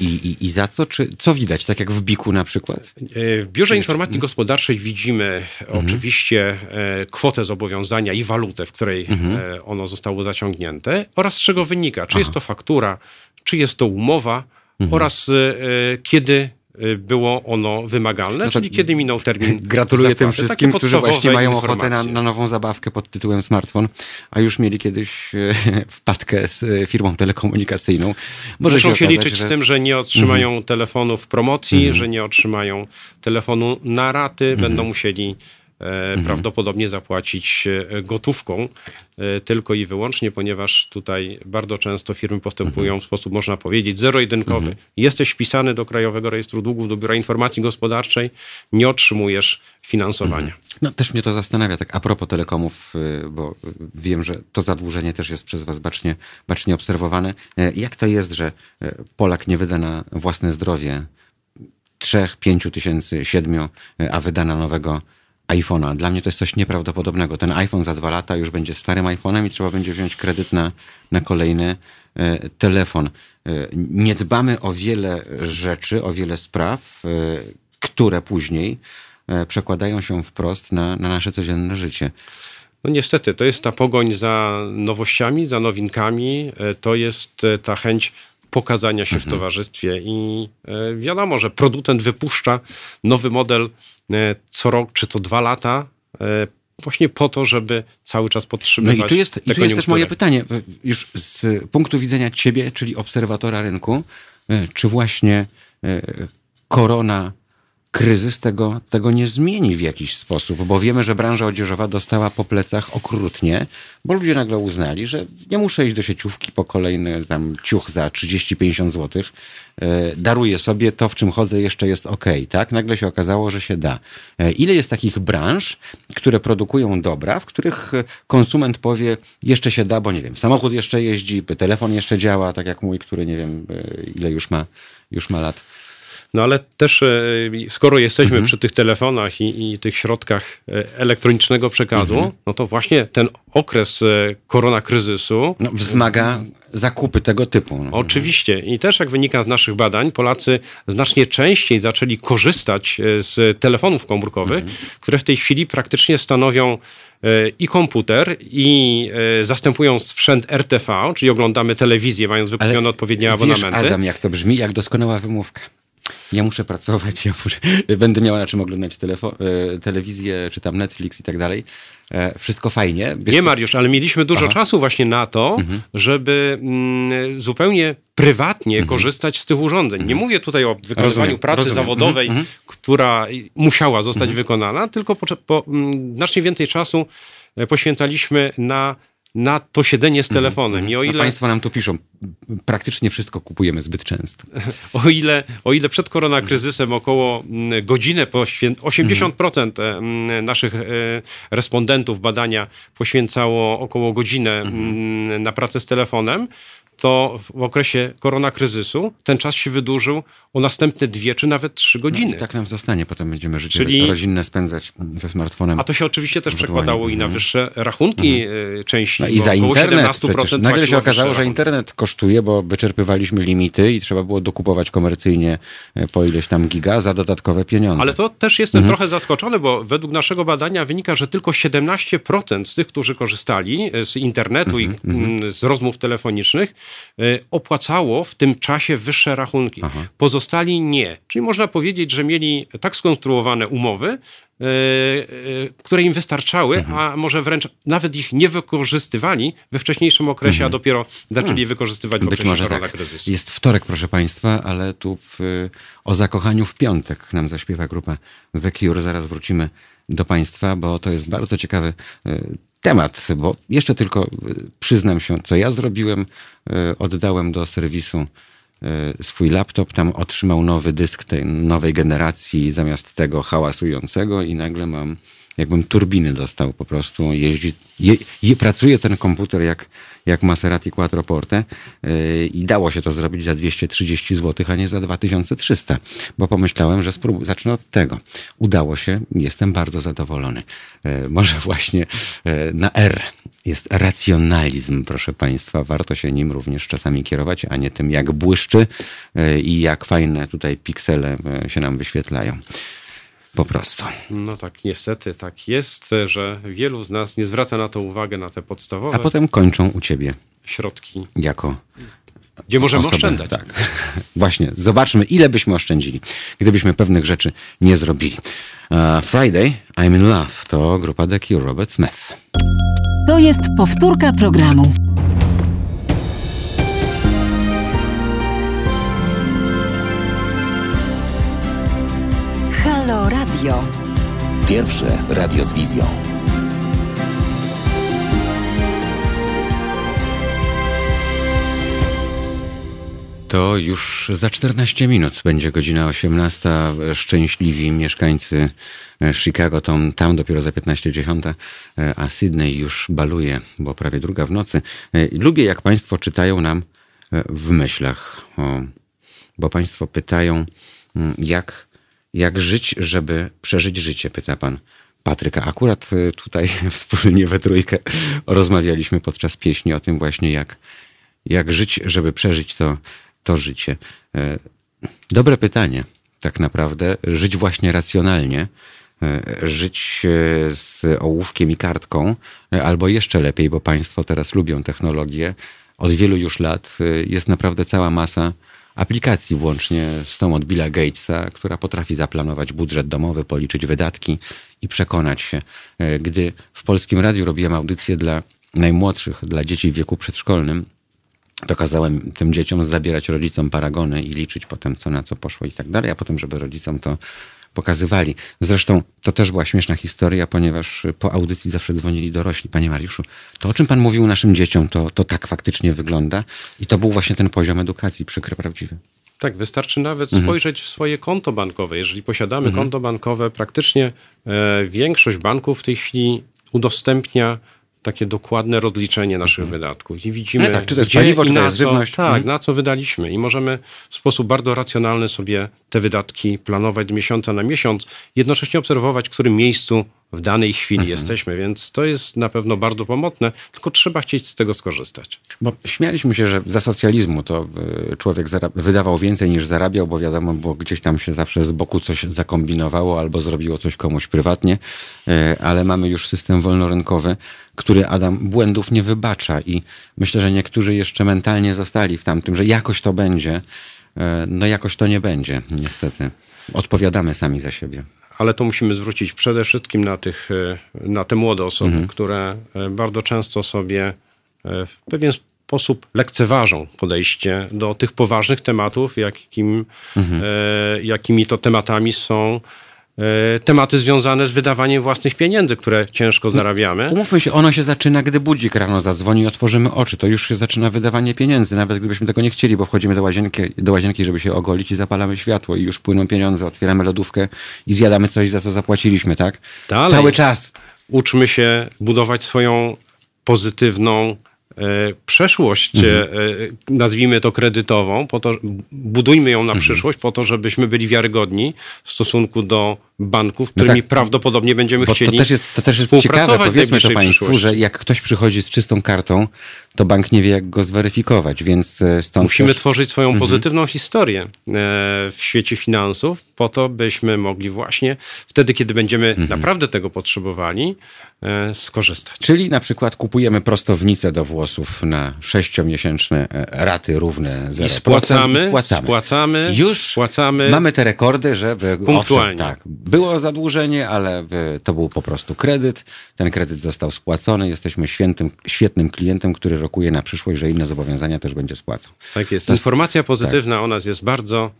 I, i, I za co? Czy co widać, tak jak w biku na przykład? E, W Biurze Informacji Gospodarczej widzimy oczywiście e, kwotę zobowiązania i walutę, w której e, ono zostało zaciągnięte oraz z czego wynika, czy jest to faktura, czy jest to umowa oraz e, e, kiedy e, było ono wymagalne, to czyli kiedy minął termin Gratuluję tym zapłaty. wszystkim, Takie którzy właśnie mają ochotę na, informacje. na nową zabawkę pod tytułem smartfon, a już mieli kiedyś e, wpadkę z e, firmą telekomunikacyjną. Może Muszą się, okazać, liczyć że... Mhm. z tym, że nie otrzymają telefonu w promocji, że nie otrzymają telefonu na raty, Mhm. będą musieli e, prawdopodobnie zapłacić e, gotówką e, tylko i wyłącznie, ponieważ tutaj bardzo często firmy postępują Mhm. w sposób, można powiedzieć, zero-jedynkowy. Jesteś wpisany do Krajowego Rejestru Długów, do Biura Informacji Gospodarczej, nie otrzymujesz finansowania. No też mnie to zastanawia, tak a propos telekomów, y, bo y, wiem, że to zadłużenie też jest przez was bacznie, bacznie obserwowane. Jak to jest, że Polak nie wyda na własne zdrowie trzech, pięciu tysięcy, siedmiu, e, a wyda na nowego iPhone'a. Dla mnie to jest coś nieprawdopodobnego. Ten iPhone za dwa lata już będzie starym iPhone'em i trzeba będzie wziąć kredyt na, na kolejny e, telefon. E, nie dbamy o wiele rzeczy, o wiele spraw, e, które później przekładają się wprost na, na nasze codzienne życie. No niestety, to jest ta pogoń za nowościami, za nowinkami, to jest ta chęć pokazania się w towarzystwie i e, wiadomo, że producent wypuszcza nowy model e, co rok czy co dwa lata e, właśnie po to, żeby cały czas No podtrzymywać i tu jest, i tu jest też moje pytanie, już z punktu widzenia ciebie, czyli obserwatora rynku, czy właśnie korona, kryzys tego, tego nie zmieni w jakiś sposób? Bo wiemy, że branża odzieżowa dostała po plecach okrutnie, bo ludzie nagle uznali, że nie muszę iść do sieciówki po kolejny tam ciuch za 30-50 zł. Daruję sobie to, w czym chodzę, jeszcze jest ok, tak? Nagle się okazało, że się da. E, Ile jest takich branż, które produkują dobra, w których e, konsument powie, jeszcze się da, bo nie wiem, samochód jeszcze jeździ, telefon jeszcze działa, tak jak mój, który nie wiem, e, ile już ma, już ma lat. No ale też e, skoro jesteśmy Mhm. przy tych telefonach i, i tych środkach e, elektronicznego przekazu, Mhm. no to właśnie ten okres e, koronakryzysu No, wzmaga zakupy tego typu. No. Oczywiście. I też jak wynika z naszych badań, Polacy znacznie częściej zaczęli korzystać z telefonów komórkowych, które w tej chwili praktycznie stanowią i komputer, i zastępują sprzęt RTV, czyli oglądamy telewizję, mając wykupione odpowiednie wiesz, abonamenty. Adam, jak to brzmi, jak doskonała wymówka. Ja muszę pracować, ja muszę, będę miała na czym oglądać telefo- e, telewizję, czy tam Netflix i tak dalej. E, Wszystko fajnie. Wiesz Nie? Mariusz, ale mieliśmy dużo Aha. czasu właśnie na to, Mhm. żeby mm, zupełnie prywatnie korzystać z tych urządzeń. Nie mówię tutaj o wykonywaniu Mhm. Rozumiem, pracy rozumiem. zawodowej, Mhm, która musiała zostać wykonana, tylko po, po, mm, znacznie więcej czasu e, poświęcaliśmy na, na to siedzenie z telefonem. I o No, ile, Państwo nam tu piszą, praktycznie wszystko kupujemy zbyt często. o ile, o ile przed koronakryzysem około mm, godzinę, poświę... 80% mm, naszych e, respondentów badania poświęcało około godzinę mm, na pracę z telefonem, to w okresie koronakryzysu ten czas się wydłużył o następne dwie czy nawet trzy godziny. I tak nam zostanie, potem będziemy życie Czyli- rodzinne spędzać ze smartfonem. A to się oczywiście też przekładało i na wyższe rachunki e, części. No i za internet 17% przecież. Nagle się okazało, że internet kosztuje, bo wyczerpywaliśmy limity i trzeba było dokupować komercyjnie e, po ileś tam giga za dodatkowe pieniądze. Ale to też jestem trochę zaskoczony, bo według naszego badania wynika, że tylko 17% z tych, którzy korzystali z internetu i mm, z rozmów telefonicznych, opłacało w tym czasie wyższe rachunki. Pozostali nie. Czyli można powiedzieć, że mieli tak skonstruowane umowy, y, y, które im wystarczały, a może wręcz nawet ich nie wykorzystywali we wcześniejszym okresie, a dopiero zaczęli wykorzystywać w Być okresie może tak. koronakryzysu. Jest wtorek, proszę Państwa, ale tu w, o zakochaniu w piątek nam zaśpiewa grupa The Cure. Zaraz wrócimy do Państwa, bo to jest bardzo ciekawy temat, bo jeszcze tylko e, przyznam się, co ja zrobiłem. E, Oddałem do serwisu e, swój laptop, tam otrzymał nowy dysk tej nowej generacji zamiast tego hałasującego i nagle mam, jakbym turbiny dostał po prostu. Jeździ, je, je, pracuje ten komputer jak, jak Maserati Quattroporte yy, i dało się to zrobić za 230 zł, a nie za 2300, bo pomyślałem, że zacznę od tego. Udało się, jestem bardzo zadowolony. Yy, może właśnie yy, na R jest racjonalizm, proszę Państwa. Warto się nim również czasami kierować, a nie tym, jak błyszczy i jak fajne tutaj piksele się nam wyświetlają. Po prostu. No tak, niestety tak jest, że wielu z nas nie zwraca na to uwagę, na te podstawowe A potem kończą u ciebie środki, jako gdzie możemy osobę. oszczędzać. Tak. Właśnie, zobaczmy, ile byśmy oszczędzili, gdybyśmy pewnych rzeczy nie zrobili. Uh, Friday, I'm in Love to grupa The Cure, Robert Smith. To jest powtórka programu. Radio. Pierwsze radio z wizją. To już za 14 minut będzie godzina 18. Szczęśliwi mieszkańcy Chicago to tam dopiero za 15.10, a Sydney już baluje, bo prawie druga w nocy. Lubię, jak Państwo czytają nam w myślach, bo Państwo pytają, jak, jak żyć, żeby przeżyć życie, pyta Pan. Patryka. Akurat tutaj wspólnie we trójkę rozmawialiśmy podczas pieśni o tym właśnie, jak, jak żyć, żeby przeżyć to, to życie. Dobre pytanie, tak naprawdę. Żyć właśnie racjonalnie, żyć z ołówkiem i kartką, albo jeszcze lepiej, bo Państwo teraz lubią technologię. Od wielu już lat jest naprawdę cała masa aplikacji, włącznie z tą od Billa Gatesa, która potrafi zaplanować budżet domowy, policzyć wydatki i przekonać się. Gdy w Polskim Radiu robiłem audycję dla najmłodszych, dla dzieci w wieku przedszkolnym, to kazałem tym dzieciom zabierać rodzicom paragony i liczyć potem, co na co poszło i tak dalej, a potem, żeby rodzicom to pokazywali. Zresztą to też była śmieszna historia, ponieważ po audycji zawsze dzwonili dorośli. Panie Mariuszu, to o czym pan mówił naszym dzieciom, to, to tak faktycznie wygląda. I to był właśnie ten poziom edukacji, przykry, prawdziwy. Tak, wystarczy nawet mhm. spojrzeć w swoje konto bankowe. Jeżeli posiadamy mhm. konto bankowe, praktycznie e, większość banków w tej chwili udostępnia takie dokładne rozliczenie naszych mhm. wydatków i widzimy, no tak, czy to jest paliwo, czy to jest żywność. Tak, mhm. na co wydaliśmy i możemy w sposób bardzo racjonalny sobie te wydatki planować z miesiąca na miesiąc, jednocześnie obserwować, w którym miejscu w danej chwili mhm. jesteśmy, więc to jest na pewno bardzo pomocne, tylko trzeba chcieć z tego skorzystać. Bo śmialiśmy się, że za socjalizmu to e, człowiek wydawał więcej niż zarabiał, bo wiadomo, bo gdzieś tam się zawsze z boku coś zakombinowało albo zrobiło coś komuś prywatnie, e, ale mamy już system wolnorynkowy, który Adam błędów nie wybacza i myślę, że niektórzy jeszcze mentalnie zostali w tamtym, że jakoś to będzie. E, no jakoś to nie będzie, niestety. Odpowiadamy sami za siebie ale to musimy zwrócić przede wszystkim na, tych, e, na te młode osoby, mhm. które e, bardzo często sobie e, w pewien sposób lekceważą podejście do tych poważnych tematów, jakim, mhm. jakimi to tematami są tematy związane z wydawaniem własnych pieniędzy, które ciężko zarabiamy. Umówmy się, ono się zaczyna, gdy budzik rano zadzwoni i otworzymy oczy. To już się zaczyna wydawanie pieniędzy, nawet gdybyśmy tego nie chcieli, bo wchodzimy do łazienki, do łazienki, żeby się ogolić i zapalamy światło i już płyną pieniądze, otwieramy lodówkę i zjadamy coś, za co zapłaciliśmy, tak? Dalej. Cały czas. Uczmy się budować swoją pozytywną E, przeszłość, mhm. E, nazwijmy to kredytową, po to, budujmy ją na mhm. przyszłość, po to, żebyśmy byli wiarygodni w stosunku do banków, którymi no tak, prawdopodobnie będziemy chcieli to też jest, to też jest ciekawe, powiedzmy to Państwu, że jak ktoś przychodzi z czystą kartą, to bank nie wie, jak go zweryfikować, więc e, stąd Musimy też... tworzyć swoją mhm. pozytywną historię w świecie finansów, po to, byśmy mogli właśnie wtedy, kiedy będziemy mhm. naprawdę tego potrzebowali, skorzystać. Czyli na przykład kupujemy prostownicę do włosów na sześciomiesięczne raty równe 0%. I spłacamy, i spłacamy. spłacamy. Już spłacamy. mamy te rekordy, żeby... Punktualnie. Owszem, tak, było zadłużenie, ale to był po prostu kredyt. Ten kredyt został spłacony. Jesteśmy świętym, świetnym klientem, który rokuje na przyszłość, że inne zobowiązania też będzie spłacał. Tak jest. Informacja pozytywna tak. o nas jest bardzo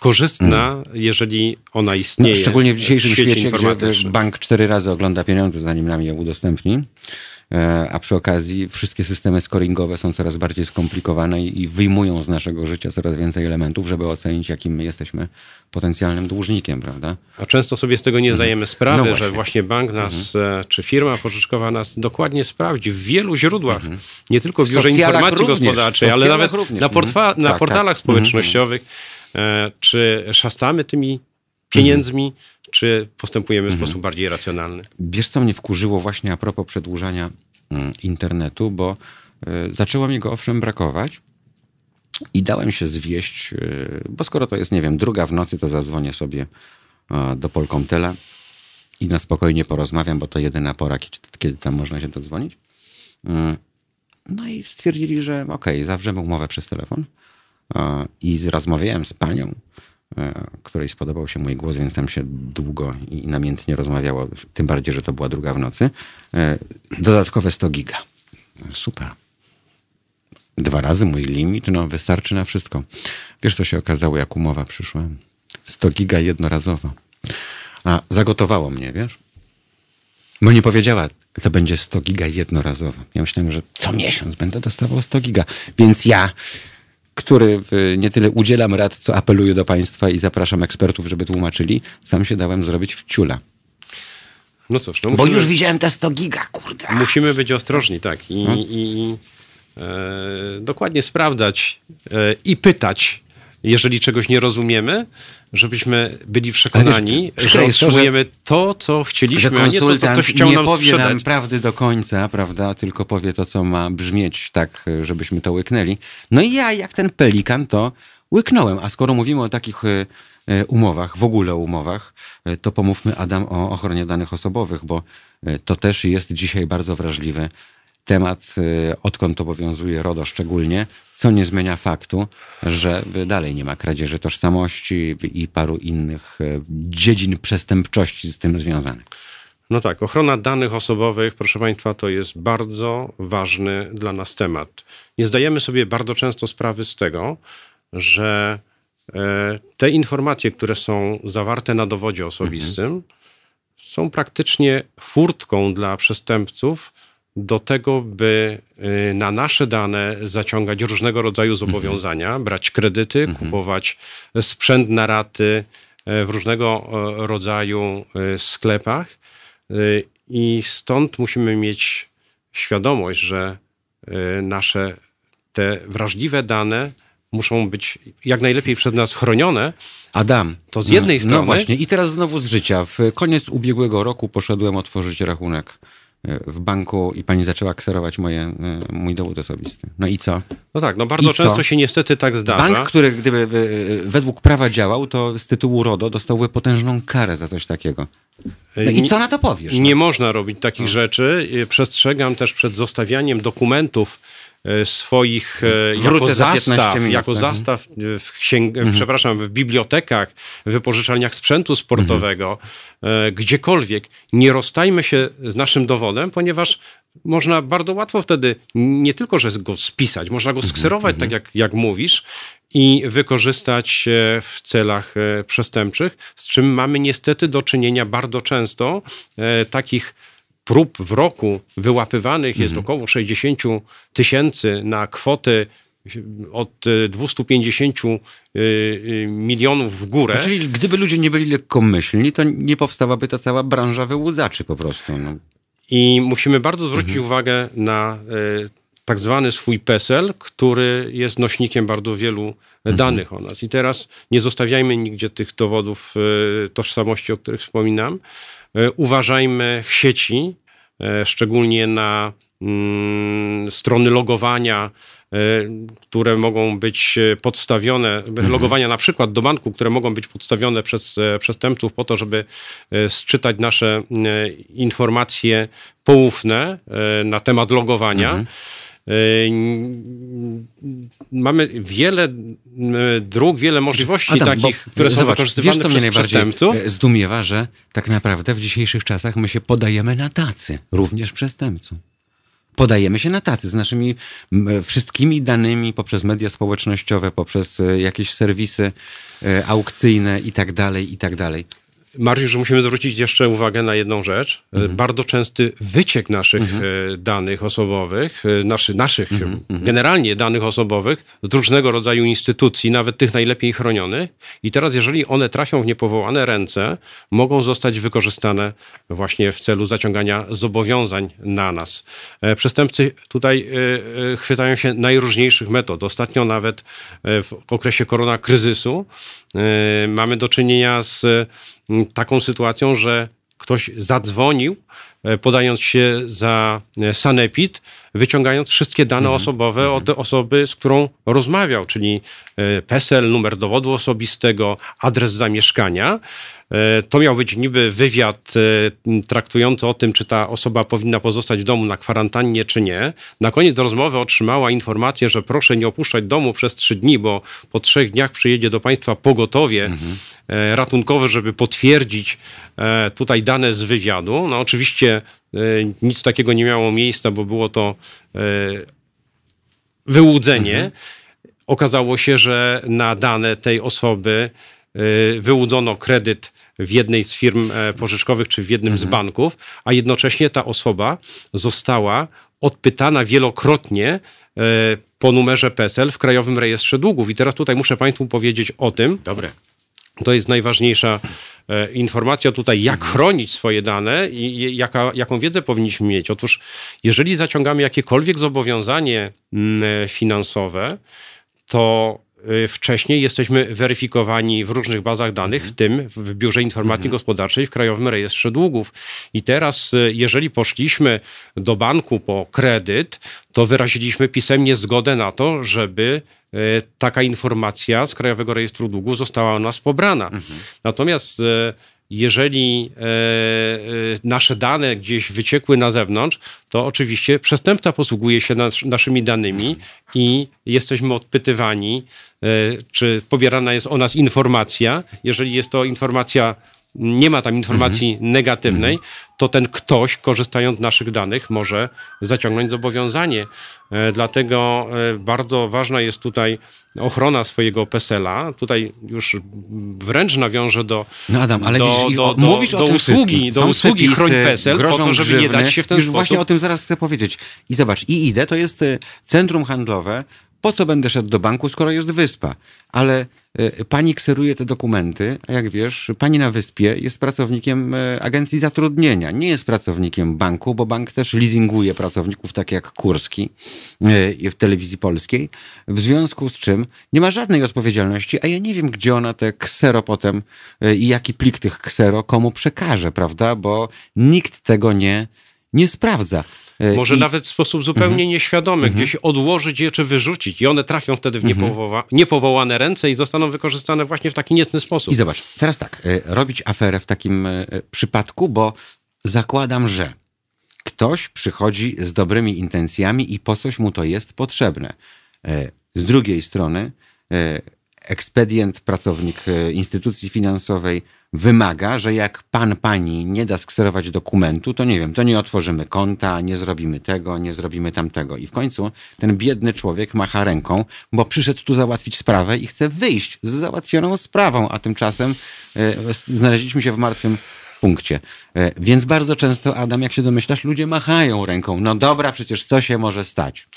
korzystna, mm. jeżeli ona istnieje. No, szczególnie w dzisiejszym w świecie, gdzie bank cztery razy ogląda pieniądze, zanim nam je udostępni. e, a przy okazji wszystkie systemy scoringowe są coraz bardziej skomplikowane i wyjmują z naszego życia coraz więcej elementów, żeby ocenić, jakim my jesteśmy potencjalnym dłużnikiem, prawda? A często sobie z tego nie zdajemy sprawy, No że właśnie. bank nas, e, czy firma pożyczkowa nas dokładnie sprawdzi w wielu źródłach, nie tylko w biurze informacji również, gospodarczej, ale nawet również. na, Mhm. na Tak, portalach tak. społecznościowych, czy szastamy tymi pieniędzmi, czy postępujemy w sposób bardziej racjonalny. Wiesz, co mnie wkurzyło właśnie a propos przedłużania mm, internetu, bo y, zaczęło mi go owszem brakować i dałem się zwieść, y, bo skoro to jest, nie wiem, druga w nocy, to zadzwonię sobie do Polkomtela i na spokojnie porozmawiam, bo to jedyna pora, kiedy, tam można się dodzwonić. Mm, No i stwierdzili, że okej, zawrzemy umowę przez telefon. A, I rozmawiałem z panią, e, której spodobał się mój głos, więc tam się długo i namiętnie rozmawiało. Tym bardziej, że to była druga w nocy. E, Dodatkowe 100 giga. Super. Dwa razy mój limit, no wystarczy na wszystko. Wiesz, co się okazało, jak umowa przyszła? 100 giga jednorazowo. A zagotowało mnie, wiesz? Bo nie powiedziała, to będzie 100 giga jednorazowo. Ja myślałem, że co miesiąc będę dostawał 100 giga. Więc ja, który y, nie tyle udzielam rad, co apeluję do państwa i zapraszam ekspertów, żeby tłumaczyli, sam się dałem zrobić w ciula. No cóż, no Bo musimy, już widziałem te 100 giga, kurde. musimy być ostrożni, tak. I, No. i e, dokładnie sprawdzać e, i pytać, jeżeli czegoś nie rozumiemy, żebyśmy byli przekonani, wiesz, że otrzymujemy to, co chcieliśmy, że a nie to, co ktoś chciał nie nam powie sprzedać. nam prawdy do końca, prawda, tylko powie to, co ma brzmieć tak, żebyśmy to łyknęli. No i ja, jak ten pelikan, to łyknąłem. A skoro mówimy o takich e, e, umowach, w ogóle umowach, e, to pomówmy, Adam, o ochronie danych osobowych, bo to też jest dzisiaj bardzo wrażliwy temat, e, odkąd obowiązuje RODO szczególnie, co nie zmienia faktu, że dalej nie ma kradzieży tożsamości i paru innych e, dziedzin przestępczości z tym związanych. No tak, ochrona danych osobowych, proszę Państwa, to jest bardzo ważny dla nas temat. Nie zdajemy sobie bardzo często sprawy z tego, że e, te informacje, które są zawarte na dowodzie osobistym, są praktycznie furtką dla przestępców do tego, by y, na nasze dane zaciągać różnego rodzaju zobowiązania, brać kredyty, kupować sprzęt na raty e, w różnego rodzaju e, sklepach. Y, I stąd musimy mieć świadomość, że y, nasze te wrażliwe dane muszą być jak najlepiej przez nas chronione. Adam. To z jednej no, strony- No właśnie, i teraz znowu z życia. W koniec ubiegłego roku poszedłem otworzyć rachunek w banku i pani zaczęła kserować moje, e, mój dowód osobisty. No i co? No tak, no bardzo I co? często się niestety tak zdarza. Bank, który gdyby e, według prawa działał, to z tytułu RODO dostałby potężną karę za coś takiego. No i co na to powiesz? Nie no? można robić takich rzeczy. Y, Przestrzegam też przed zostawianiem dokumentów e, swoich e, jako Wrócę za 15 zastaw, minut, jako tak. zastaw e, w księg... przepraszam, w bibliotekach, w wypożyczalniach sprzętu sportowego, e, gdziekolwiek. Nie rozstajmy się z naszym dowodem, ponieważ można bardzo łatwo wtedy nie tylko, że go spisać, można go skserować, tak jak, jak mówisz, i wykorzystać e, w celach e, przestępczych, z czym mamy niestety do czynienia bardzo często. E, Takich prób w roku wyłapywanych jest około 60 tysięcy na kwoty od e, 250 e, e, milionów w górę. Czyli gdyby ludzie nie byli lekkomyślni, to nie powstałaby ta cała branża wyłudzaczy po prostu. No. I musimy bardzo zwrócić uwagę na e, tak zwany swój PESEL, który jest nośnikiem bardzo wielu danych o nas. I teraz nie zostawiajmy nigdzie tych dowodów tożsamości, o których wspominam. E, Uważajmy w sieci, e, szczególnie na mm, strony logowania, e, które mogą być podstawione, logowania na przykład do banku, które mogą być podstawione przez przestępców po to, żeby sczytać nasze informacje poufne na temat logowania. N- Mamy wiele e, dróg, wiele możliwości Adam, takich, które są zobacz, wykorzystywane wiesz, co mnie przez najbardziej przestępców. e, zdumiewa, że tak naprawdę w dzisiejszych czasach my się podajemy na tacy, również przestępcom. Podajemy się na tacy z naszymi wszystkimi danymi poprzez media społecznościowe, poprzez e, jakieś serwisy e, aukcyjne i tak dalej, i tak dalej. Mariusz, że musimy zwrócić jeszcze uwagę na jedną rzecz. Mhm. Bardzo częsty wyciek naszych e, danych osobowych, e, naszy, naszych Mhm. generalnie danych osobowych z różnego rodzaju instytucji, nawet tych najlepiej chronionych. I teraz, jeżeli one trafią w niepowołane ręce, mogą zostać wykorzystane właśnie w celu zaciągania zobowiązań na nas. E, Przestępcy tutaj e, e, chwytają się najróżniejszych metod. Ostatnio nawet e, w okresie koronakryzysu e, mamy do czynienia z taką sytuacją, że ktoś zadzwonił, e, podając się za e, sanepid, wyciągając wszystkie dane osobowe od osoby, z którą rozmawiał, czyli e, PESEL, numer dowodu osobistego, adres zamieszkania. E, To miał być niby wywiad e, traktujący o tym, czy ta osoba powinna pozostać w domu na kwarantannie, czy nie. Na koniec rozmowy otrzymała informację, że proszę nie opuszczać domu przez trzy dni, bo po trzech dniach przyjedzie do państwa pogotowie e, ratunkowe, żeby potwierdzić tutaj dane z wywiadu. No oczywiście nic takiego nie miało miejsca, bo było to e, wyłudzenie. Okazało się, że na dane tej osoby y, wyłudzono kredyt w jednej z firm e, pożyczkowych czy w jednym z banków, a jednocześnie ta osoba została odpytana wielokrotnie e, po numerze PESEL w Krajowym Rejestrze Długów. I teraz tutaj muszę Państwu powiedzieć o tym, Dobre. to jest najważniejsza e, informacja tutaj, jak chronić swoje dane i jaka, jaką wiedzę powinniśmy mieć. Otóż, jeżeli zaciągamy jakiekolwiek zobowiązanie mm, e, finansowe, to e, wcześniej jesteśmy weryfikowani w różnych bazach danych, w tym w Biurze Informacji Gospodarczej w Krajowym Rejestrze Długów. I teraz, e, jeżeli poszliśmy do banku po kredyt, to wyraziliśmy pisemnie zgodę na to, żeby e, taka informacja z Krajowego Rejestru Długów została o nas pobrana. Natomiast e, jeżeli e, e, nasze dane gdzieś wyciekły na zewnątrz, to oczywiście przestępca posługuje się nas, naszymi danymi i jesteśmy odpytywani, e, czy pobierana jest o nas informacja. Jeżeli jest to informacja, nie ma tam informacji negatywnej, to ten ktoś, korzystając z naszych danych, może zaciągnąć zobowiązanie. E, Dlatego e, bardzo ważna jest tutaj ochrona swojego PESEL-a. Tutaj już wręcz nawiążę do, No Adam, ale do, widzisz, do, do, mówisz do o tym usługi, wszystkim. do Są usługi przepisy, Chroń PESEL, po to, żeby nie grzywny. dać się w ten Już sposób. właśnie o tym zaraz chcę powiedzieć. I zobacz, i idę, to jest y, centrum handlowe. Po co będę szedł do banku, skoro jest wyspa? Ale pani kseruje te dokumenty, a jak wiesz, pani na wyspie jest pracownikiem y, agencji zatrudnienia. Nie jest pracownikiem banku, bo bank też leasinguje pracowników, tak jak Kurski y, w telewizji polskiej. W związku z czym nie ma żadnej odpowiedzialności, a ja nie wiem, gdzie ona te ksero potem y, i jaki plik tych ksero komu przekaże, prawda? Bo nikt tego nie, nie sprawdza. Y, Może i- nawet w sposób zupełnie Mhm. nieświadomy, gdzieś odłożyć je czy wyrzucić. I one trafią wtedy w Mhm. niepowoła- niepowołane ręce i zostaną wykorzystane właśnie w taki niecny sposób. I zobacz, teraz tak, y, robić aferę w takim y, przypadku, bo zakładam, że ktoś przychodzi z dobrymi intencjami i po coś mu to jest potrzebne. Z drugiej strony, ekspedient, pracownik instytucji finansowej wymaga, że jak pan, pani nie da skserować dokumentu, to nie wiem, to nie otworzymy konta, nie zrobimy tego, nie zrobimy tamtego. I w końcu ten biedny człowiek macha ręką, bo przyszedł tu załatwić sprawę i chce wyjść z załatwioną sprawą, a tymczasem e, znaleźliśmy się w martwym punkcie. E, więc bardzo często, Adam, jak się domyślasz, ludzie machają ręką. No dobra, przecież co się może stać?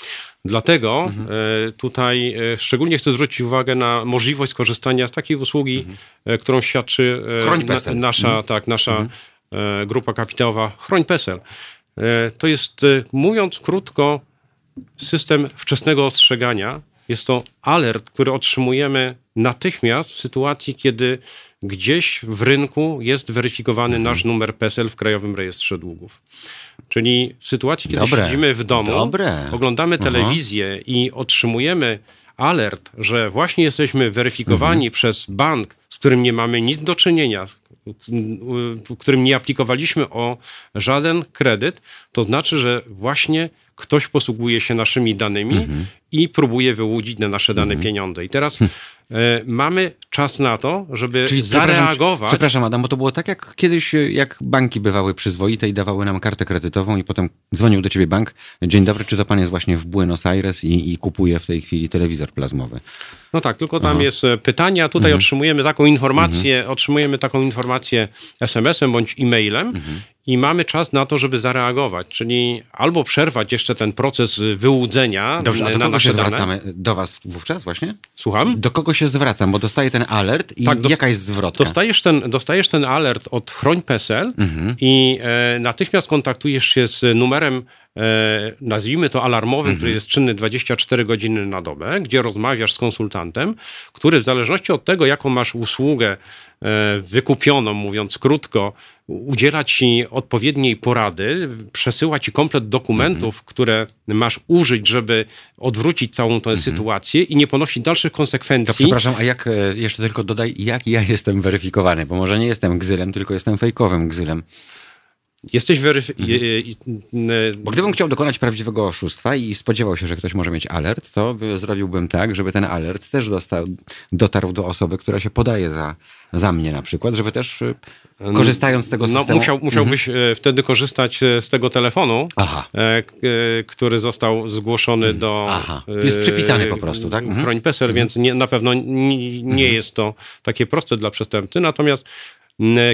Dlatego Mhm. e, tutaj e, szczególnie chcę zwrócić uwagę na możliwość skorzystania z takiej usługi, e, którą świadczy Mhm. Chroń PESEL. Mhm. nasza, tak, nasza e, grupa kapitałowa Chroń PESEL. To jest, mówiąc krótko, system wczesnego ostrzegania. Jest to alert, który otrzymujemy natychmiast w sytuacji, kiedy gdzieś w rynku jest weryfikowany Mhm. nasz numer PESEL w Krajowym Rejestrze Długów. Czyli w sytuacji, kiedy Dobre. siedzimy w domu, Dobre. oglądamy Aha. telewizję i otrzymujemy alert, że właśnie jesteśmy weryfikowani Mhm. przez bank, z którym nie mamy nic do czynienia, w którym nie aplikowaliśmy o żaden kredyt, to znaczy, że właśnie ktoś posługuje się naszymi danymi Mhm. i próbuje wyłudzić na nasze dane pieniądze. I teraz e, mamy czas na to, żeby przepraszam, zareagować. Przepraszam, Adam, bo to było tak jak kiedyś, e, jak banki bywały przyzwoite i dawały nam kartę kredytową i potem dzwonił do ciebie bank. Dzień dobry, czy to pan jest właśnie w Buenos Aires i, i kupuje w tej chwili telewizor plazmowy? No tak, tylko tam jest e, pytanie, a tutaj otrzymujemy taką informację, otrzymujemy taką informację SMS-em bądź e-mailem i mamy czas na to, żeby zareagować, czyli albo przerwać jeszcze ten proces wyłudzenia Dobrze, a e, do kogo się dane. zwracamy? Do was wówczas właśnie? Słucham? Do kogo się zwracam? Bo dostaję ten alert i Tak, jaka jest zwrotka? Dostajesz ten, dostajesz ten alert od Chroń PESEL i e, natychmiast kontaktujesz się z numerem, e, nazwijmy to alarmowym, który jest czynny 24 godziny na dobę, gdzie rozmawiasz z konsultantem, który w zależności od tego, jaką masz usługę e, wykupioną, mówiąc krótko, udziela ci odpowiedniej porady, przesyła ci komplet dokumentów, które masz użyć, żeby odwrócić całą tę sytuację i nie ponosić dalszych To konsekwencji. przepraszam, a jak, e, jeszcze tylko dodaj, jak ja jestem weryfikowany? Bo może nie jestem gzylem, tylko jestem fejkowym gzylem. Jesteś weryf... e, Bo gdybym chciał dokonać prawdziwego oszustwa i spodziewał się, że ktoś może mieć alert, to by zrobiłbym tak, żeby ten alert też dostał, dotarł do osoby, która się podaje za, za mnie na przykład, żeby też e, korzystając z tego no, systemu... musiał, musiałbyś e, wtedy korzystać e, z tego telefonu, Aha. e, który został zgłoszony do... Aha. Jest przypisany po prostu, tak? Mhm. Chroń PESEL, więc nie, na pewno nie, nie jest to takie proste dla przestępcy. Natomiast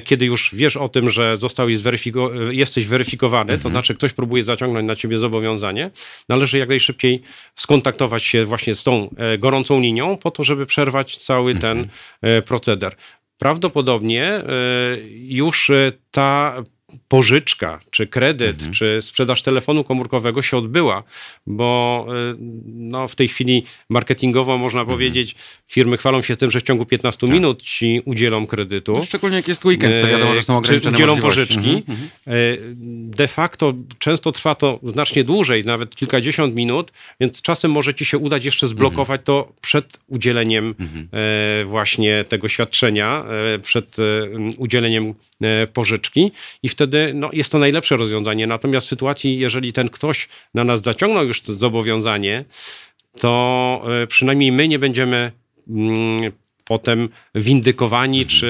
kiedy już wiesz o tym, że zostałeś zweryfiko- jesteś weryfikowany, Mhm. to znaczy ktoś próbuje zaciągnąć na ciebie zobowiązanie, należy jak najszybciej skontaktować się właśnie z tą e, gorącą linią po to, żeby przerwać cały Mhm. ten e, proceder. Prawdopodobnie e, już ta pożyczka, czy kredyt, Mhm. czy sprzedaż telefonu komórkowego się odbyła, bo y, no, w tej chwili marketingowo można Mhm. powiedzieć, firmy chwalą się tym, że w ciągu 15 minut ci udzielą kredytu. Tak. No, szczególnie jak jest weekend, to wiadomo, że są E, ograniczone udzielą możliwości. pożyczki. Mhm, mhm. E, De facto często trwa to znacznie dłużej, nawet kilkadziesiąt minut, więc czasem może ci się udać jeszcze zblokować to przed udzieleniem e, właśnie tego świadczenia, przed udzieleniem pożyczki i wtedy no, jest to najlepsze rozwiązanie. Natomiast w sytuacji, jeżeli ten ktoś na nas zaciągnął już to zobowiązanie, to e, przynajmniej my nie będziemy mm, potem windykowani, czy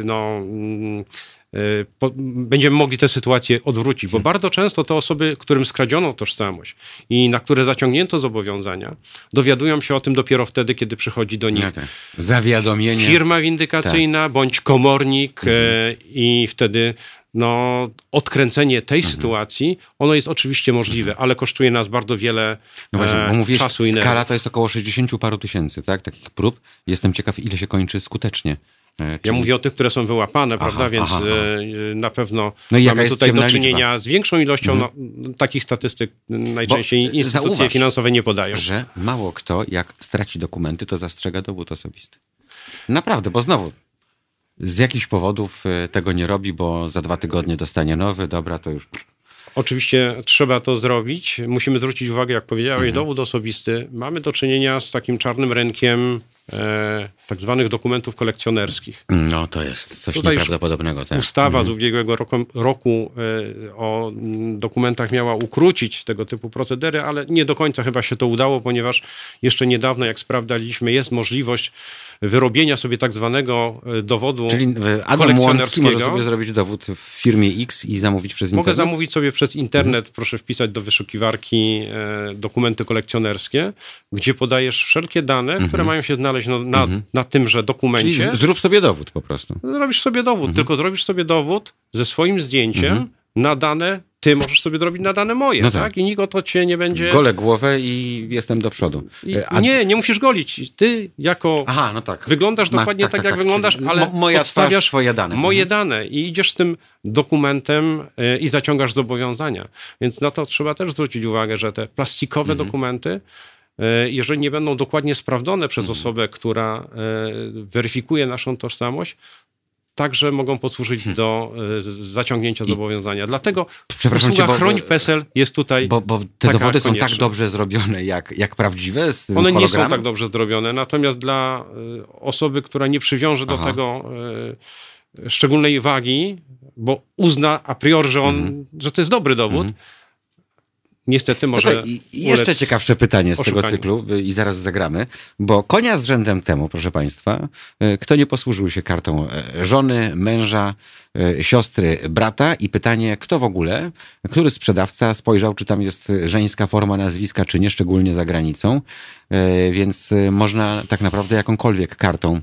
y, no, mm, po, będziemy mogli tę sytuację odwrócić, bo bardzo często te osoby, którym skradziono tożsamość i na które zaciągnięto zobowiązania, dowiadują się o tym dopiero wtedy, kiedy przychodzi do nich No tak. Zawiadomienie. firma windykacyjna Tak. bądź komornik Mhm. e, i wtedy no, odkręcenie tej Mhm. sytuacji, ono jest oczywiście możliwe, ale kosztuje nas bardzo wiele No właśnie, e, bo mówisz, czasu i skala to jest około 60 paru tysięcy, tak? Takich prób. Jestem ciekaw, ile się kończy skutecznie. E, Ja czyli- mówię o tych, które są wyłapane, Aha, prawda? Więc aha, aha. e, na pewno No mamy tutaj do czynienia liczba? Mhm. z większą ilością no, takich statystyk najczęściej Bo, instytucje zauważ, finansowe nie podają. że mało kto, jak straci dokumenty, to zastrzega dowód osobisty. Naprawdę, bo znowu z jakichś powodów e, tego nie robi, bo za dwa tygodnie dostanie nowy, dobra, to już... Oczywiście trzeba to zrobić. Musimy zwrócić uwagę, jak powiedziałeś, Mhm. dowód osobisty. Mamy do czynienia z takim czarnym rynkiem e, tak zwanych dokumentów kolekcjonerskich. No to jest coś Tutaj nieprawdopodobnego. Tak. Ustawa z ubiegłego roku, roku e, o mm, dokumentach miała ukrócić tego typu procedery, ale nie do końca chyba się to udało, ponieważ jeszcze niedawno, jak sprawdzaliśmy, jest możliwość wyrobienia sobie tak zwanego e, dowodu Czyli e, Adam Łącki może sobie zrobić dowód w firmie X i zamówić przez Mogę internet? zamówić sobie przez internet, proszę wpisać do wyszukiwarki e, dokumenty kolekcjonerskie, gdzie podajesz wszelkie dane, które mają się znaleźć no, na, na tymże Czyli dokumencie. z- zrób sobie dowód po prostu. Zrobisz sobie dowód, Mhm. tylko zrobisz sobie dowód ze swoim zdjęciem na dane, ty możesz sobie zrobić na dane moje, No tak? tak. I nikt o to cię nie będzie... Golę głowę i jestem do przodu. E, a- Nie, nie musisz golić. Ty jako... Aha, no tak. Wyglądasz Ma- dokładnie tak, jak wyglądasz, Czyli ale mo- moja podstawiasz twarz, dane. moje Mhm. dane i idziesz z tym dokumentem y, i zaciągasz zobowiązania. Więc na to trzeba też zwrócić uwagę, że te plastikowe Mhm. dokumenty, jeżeli nie będą dokładnie sprawdzone przez Mhm. osobę, która y, weryfikuje naszą tożsamość, także mogą posłużyć do y, zaciągnięcia zobowiązania. Dlatego Hmm. Przepraszam usługa cię, bo- Chroń PESEL jest tutaj Bo, bo te dowody są tak konieczna. dobrze zrobione, jak, jak prawdziwe z tym One nie są tak dobrze zrobione, natomiast dla y, osoby, która nie przywiąże do Aha. tego y, szczególnej wagi, bo uzna a priori, że, on, Mhm. że to jest dobry dowód, niestety No może i jeszcze ulec ciekawsze pytanie z tego cyklu y, i zaraz zagramy, bo konia z rzędem temu, proszę Państwa, y, kto nie posłużył się kartą e, żony, męża, siostry, brata? I pytanie, kto w ogóle, który sprzedawca spojrzał, czy tam jest żeńska forma nazwiska, czy nie, szczególnie za granicą, więc y, można tak naprawdę jakąkolwiek kartą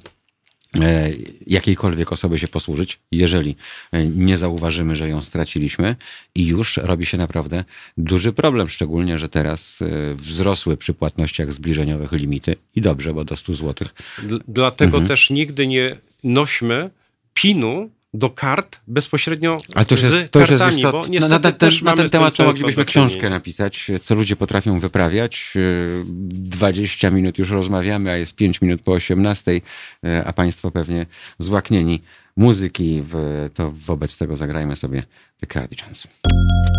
jakiejkolwiek osoby się posłużyć, jeżeli e, nie zauważymy, że ją straciliśmy i już robi się naprawdę duży problem, szczególnie, że teraz e, wzrosły przy płatnościach zbliżeniowych limity i dobrze, bo do 100 zł. Dl- Dlatego Mhm. też nigdy nie nośmy pinu do kart bezpośrednio Ale to już jest, z to już jest kartami, co, bo na, niestety na, ten, też na ten temat to moglibyśmy książkę napisać, co ludzie potrafią wyprawiać. E, 20 minut już rozmawiamy, a jest 5 minut po 18, e, a Państwo pewnie złaknieni muzyki, w, to wobec tego zagrajmy sobie The Cardigans.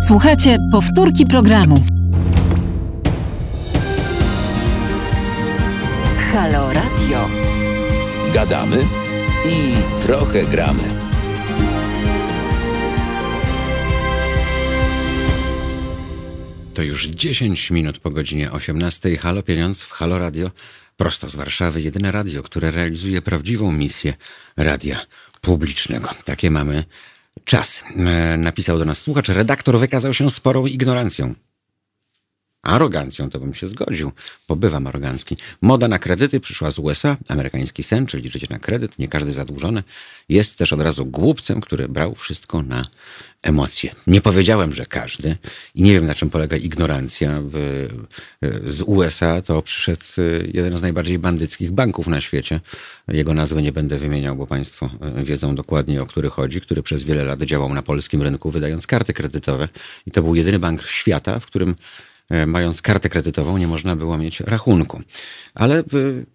Słuchajcie powtórki programu. Halo Radio. Gadamy i trochę gramy. To już 10 minut po godzinie 18. Halo Pieniądz w Halo Radio, prosto z Warszawy. Jedyne radio, które realizuje prawdziwą misję radia publicznego. Takie mamy czas. E, Napisał do nas słuchacz, redaktor wykazał się sporą ignorancją. Arogancją to bym się zgodził, bo bywam arogancki. Moda na kredyty przyszła z USA, amerykański sen, czyli życie na kredyt, nie każdy zadłużony. Jest też od razu głupcem, który brał wszystko na emocje. Nie powiedziałem, że każdy i nie wiem na czym polega ignorancja. Z USA to przyszedł y, jeden z najbardziej bandyckich banków na świecie. Jego nazwy nie będę wymieniał, bo Państwo y, wiedzą dokładnie o który chodzi, który przez wiele lat działał na polskim rynku, wydając karty kredytowe. I to był jedyny bank świata, w którym mając kartę kredytową, nie można było mieć rachunku. Ale y,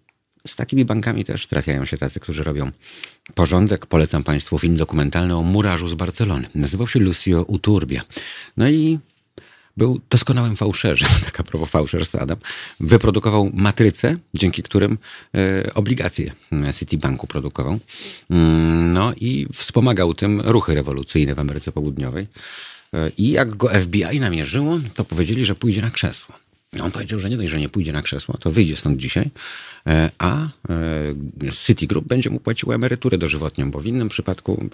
z takimi bankami też trafiają się tacy, którzy robią porządek. Polecam Państwu film dokumentalny o murarzu z Barcelony. Nazywał się Lucio Uturbia. No i był doskonałym fałszerzem, tak a propos fałszerstwa Adam, wyprodukował matrycę, dzięki którym e, obligacje e, Citibanku produkował. Mm, No i wspomagał tym ruchy rewolucyjne w Ameryce Południowej. E, I jak go FBI namierzyło, to powiedzieli, że pójdzie na krzesło. On powiedział, że nie dość, że nie pójdzie na krzesło, to wyjdzie stąd dzisiaj, e, a e, Citigroup będzie mu płacił emeryturę dożywotnią, bo w innym przypadku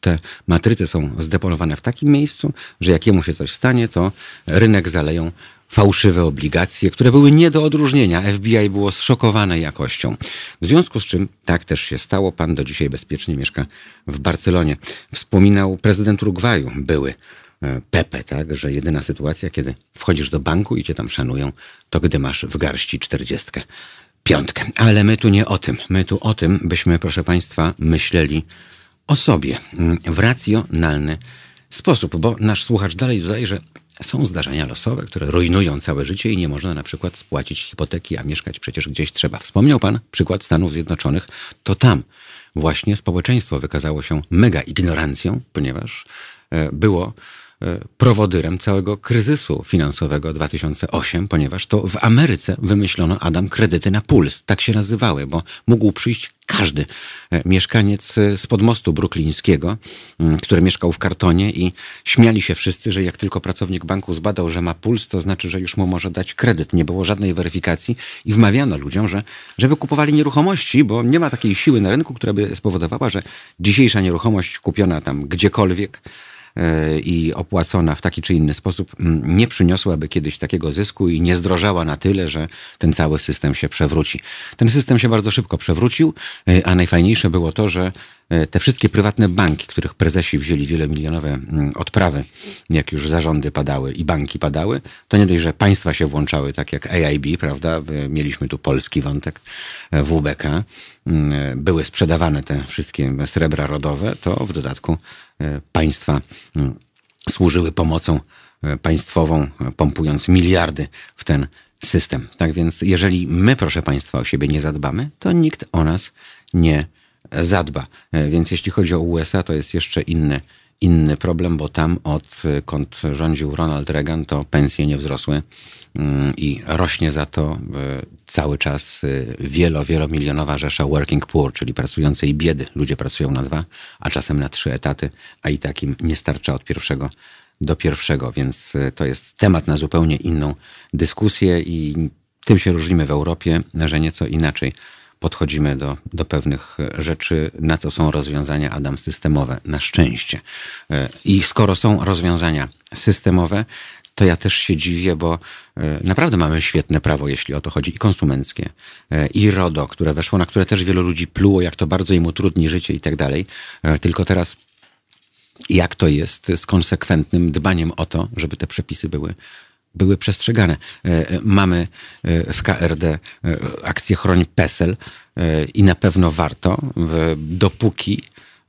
te matryce są zdeponowane w takim miejscu, że jak jemu się coś stanie, to rynek zaleją fałszywe obligacje, które były nie do odróżnienia. FBI było zszokowane jakością. W związku z czym tak też się stało. Pan do dzisiaj bezpiecznie mieszka w Barcelonie. Wspominał prezydent Urugwaju, były Pepe, tak, że jedyna sytuacja, kiedy wchodzisz do banku i cię tam szanują, to gdy masz w garści czterdziestkę piątkę. Ale my tu nie o tym. My tu o tym, byśmy, proszę Państwa, myśleli o sobie mm, w racjonalny sposób, bo nasz słuchacz dalej dodaje, że są zdarzenia losowe, które rujnują całe życie i nie można na przykład spłacić hipoteki, a mieszkać przecież gdzieś trzeba. Wspomniał Pan przykład Stanów Zjednoczonych, to tam właśnie społeczeństwo wykazało się mega ignorancją, ponieważ e, było e, prowodyrem całego kryzysu finansowego 2008, ponieważ to w Ameryce wymyślono Adam kredyty na puls. Tak się nazywały, bo mógł przyjść każdy e, mieszkaniec e, z podmostu bruklińskiego, który mieszkał w kartonie i śmiali się wszyscy, że jak tylko pracownik banku zbadał, że ma puls, to znaczy, że już mu może dać kredyt. Nie było żadnej weryfikacji i wmawiano ludziom, że żeby kupowali nieruchomości, bo nie ma takiej siły na rynku, która by spowodowała, że dzisiejsza nieruchomość kupiona tam gdziekolwiek e, i opłacona w taki czy inny sposób m, nie przyniosłaby kiedyś takiego zysku i nie zdrożała na tyle, że ten cały system się przewróci. Ten system się bardzo szybko przewrócił, e, a najfajniejsze było to, że e, te wszystkie prywatne banki, których prezesi wzięli wielomilionowe mm, odprawy, jak już zarządy padały i banki padały, to nie dość, że państwa się włączały, tak jak AIB, prawda? Mieliśmy tu polski wątek e, WBK. Mm, Były sprzedawane te wszystkie srebra rodowe, to w dodatku państwa mm, służyły pomocą e, państwową, e, pompując miliardy w ten system. Tak więc, jeżeli my, proszę Państwa, o siebie nie zadbamy, to nikt o nas nie zadba. E, Więc jeśli chodzi o USA, to jest jeszcze inny, inny problem, bo tam odkąd rządził Ronald Reagan, to pensje nie wzrosły mm, i rośnie za to e, cały czas e, wielo, wielomilionowa rzesza working poor, czyli pracującej biedy. Ludzie pracują na dwa, a czasem na trzy etaty, a i takim nie starcza od pierwszego do pierwszego, więc y, to jest temat na zupełnie inną dyskusję i tym się różnimy w Europie, że nieco inaczej podchodzimy do, do pewnych rzeczy, na co są rozwiązania, Adam, systemowe, na szczęście. Y, I skoro są rozwiązania systemowe, to ja też się dziwię, bo e, naprawdę mamy świetne prawo, jeśli o to chodzi, i konsumenckie, e, i RODO, które weszło, na które też wielu ludzi pluło, jak to bardzo im utrudni życie i tak dalej. E, tylko teraz jak to jest z konsekwentnym dbaniem o to, żeby te przepisy były, były przestrzegane. Mamy w KRD akcję Chroń PESEL i na pewno warto, dopóki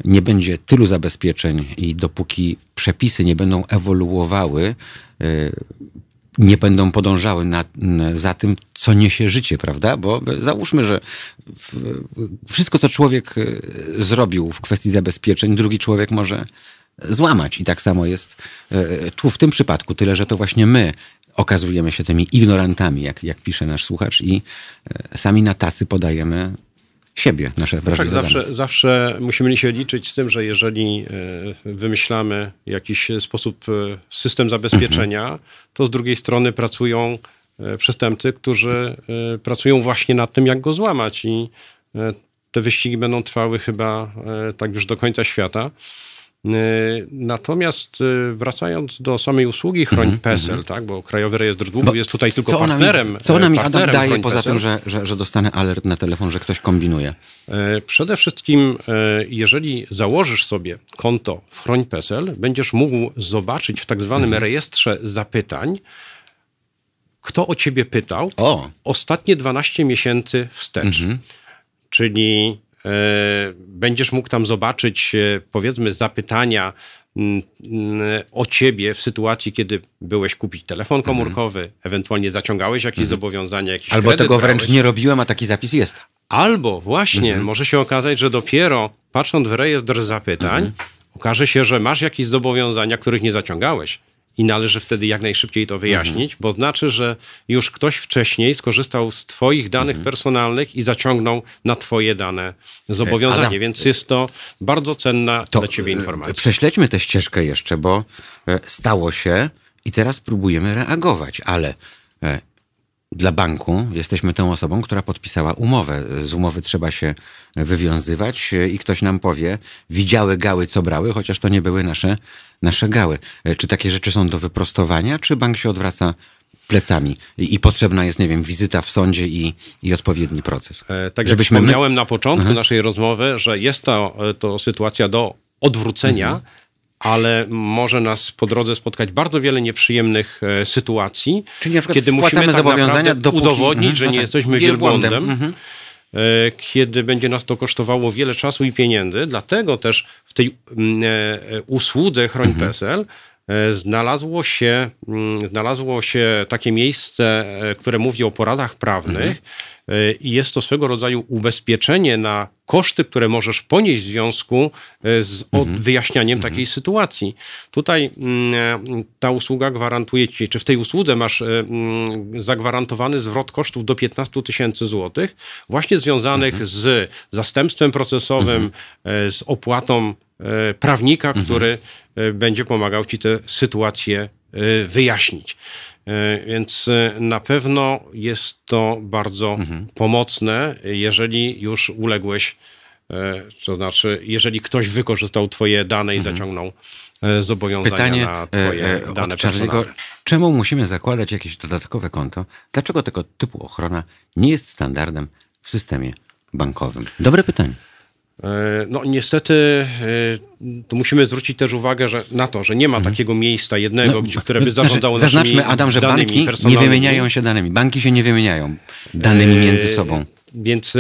nie będzie tylu zabezpieczeń i dopóki przepisy nie będą ewoluowały, nie będą podążały na, za tym, co niesie życie, prawda? Bo załóżmy, że wszystko, co człowiek zrobił w kwestii zabezpieczeń, drugi człowiek może złamać. I tak samo jest tu w tym przypadku, tyle że to właśnie my okazujemy się tymi ignorantami, jak, jak pisze nasz słuchacz, i sami na tacy podajemy siebie, nasze wrażliwe tak, zawsze, zawsze musimy się liczyć z tym, że jeżeli e, wymyślamy jakiś sposób, e, system zabezpieczenia, mhm. to z drugiej strony pracują e, przestępcy, którzy pracują właśnie nad tym, jak go złamać i te wyścigi będą trwały chyba tak już do końca świata. Y, natomiast y, wracając do samej usługi Chroń mm -hmm. PESEL, tak, bo Krajowy Rejestr Długów jest tutaj tylko co partnerem. Mi, co ona mi Adam daje poza tym, że, że, że dostanę alert na telefon, że ktoś kombinuje? Przede wszystkim, jeżeli założysz sobie konto w Chroń PESEL, będziesz mógł zobaczyć w tak zwanym mm -hmm. rejestrze zapytań, kto o ciebie pytał o. ostatnie 12 miesięcy wstecz. -hmm. Czyli będziesz mógł tam zobaczyć, e, powiedzmy, zapytania mm, mm, o ciebie w sytuacji, kiedy byłeś kupić telefon mhm. komórkowy, mhm. ewentualnie zaciągałeś jakieś mhm. zobowiązania, jakiś Albo tego wręcz brałeś. nie robiłem, a taki zapis jest. Albo właśnie, mhm. może się okazać, że dopiero patrząc w rejestr zapytań, okaże się, że masz jakieś zobowiązania, których nie zaciągałeś i należy wtedy jak najszybciej to wyjaśnić, mhm. bo znaczy, że już ktoś wcześniej skorzystał z Twoich danych mhm. personalnych i zaciągnął na Twoje dane zobowiązanie, Adam, więc jest to bardzo cenna to dla Ciebie informacja. Prześledźmy tę ścieżkę jeszcze, bo e, stało się i teraz próbujemy reagować, ale e, dla banku jesteśmy tą osobą, która podpisała umowę. Z umowy trzeba się wywiązywać e, i ktoś nam powie, widziały gały, co brały, chociaż to nie były nasze, nasze gały. E, czy takie rzeczy są do wyprostowania, czy bank się odwraca plecami i, i potrzebna jest, nie wiem, wizyta w sądzie i, i odpowiedni proces? E, tak Żebyśmy jak wspomniałem my... na początku Aha. naszej rozmowy, że jest to, to sytuacja do odwrócenia, mhm ale może nas po drodze spotkać bardzo wiele nieprzyjemnych e, sytuacji, Czyli na kiedy musimy tak zobowiązania dopóki... udowodnić, że no nie tak, jesteśmy wielbłądem. Mhm. E, kiedy będzie nas to kosztowało wiele czasu i pieniędzy. Dlatego też w tej mm, e, usłudze Chroń mhm. PESEL znalazło się, mm, znalazło się takie miejsce, które mówi o poradach prawnych. E, i jest to swego rodzaju ubezpieczenie na koszty, które możesz ponieść w związku e, z mhm. wyjaśnianiem takiej mhm. sytuacji. Tutaj mm, e, ta usługa gwarantuje ci, czy w tej usłudze masz mm, zagwarantowany zwrot kosztów do 15 tysięcy złotych, właśnie związanych mhm. z zastępstwem procesowym, mhm. z opłatą prawnika, mhm. który będzie pomagał ci tę sytuację wyjaśnić. E, więc e, na pewno jest to bardzo mhm. pomocne, jeżeli już uległeś, e, to znaczy, jeżeli ktoś wykorzystał Twoje dane i mhm. zaciągnął zobowiązania Pytanie, na Twoje dane Charlie'ego, Czemu musimy zakładać jakieś dodatkowe konto? Dlaczego tego typu ochrona nie jest standardem w systemie bankowym? Dobre pytanie. E, no niestety e, tu musimy zwrócić też uwagę że, na to, że nie ma mhm. takiego miejsca jednego, no, które by znaczy, zarządzało znaczy, Zaznaczmy, Adam, że banki nie wymieniają się danymi. Banki się nie wymieniają danymi e, między sobą. Więc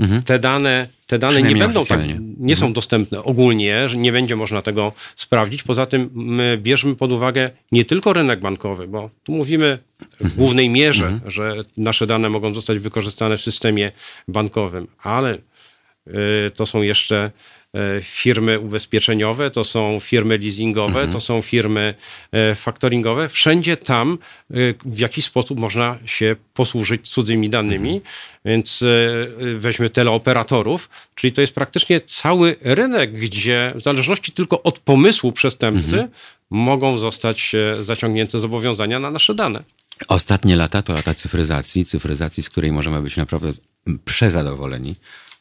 mhm. te dane, te dane nie będą tak, nie są mhm. dostępne ogólnie, że nie będzie można tego sprawdzić. Poza tym my bierzmy pod uwagę nie tylko rynek bankowy, bo tu mówimy w głównej mierze, że nasze dane mogą zostać wykorzystane w systemie bankowym, ale to są jeszcze e, firmy ubezpieczeniowe, to są firmy leasingowe, to są firmy e, faktoringowe. Wszędzie tam e, w jakiś sposób można się posłużyć cudzymi danymi, więc e, weźmy teleoperatorów, czyli to jest praktycznie cały rynek, gdzie w zależności tylko od pomysłu przestępcy mogą zostać zaciągnięte zobowiązania na nasze dane. Ostatnie lata to lata cyfryzacji, cyfryzacji, z której możemy być naprawdę przezadowoleni,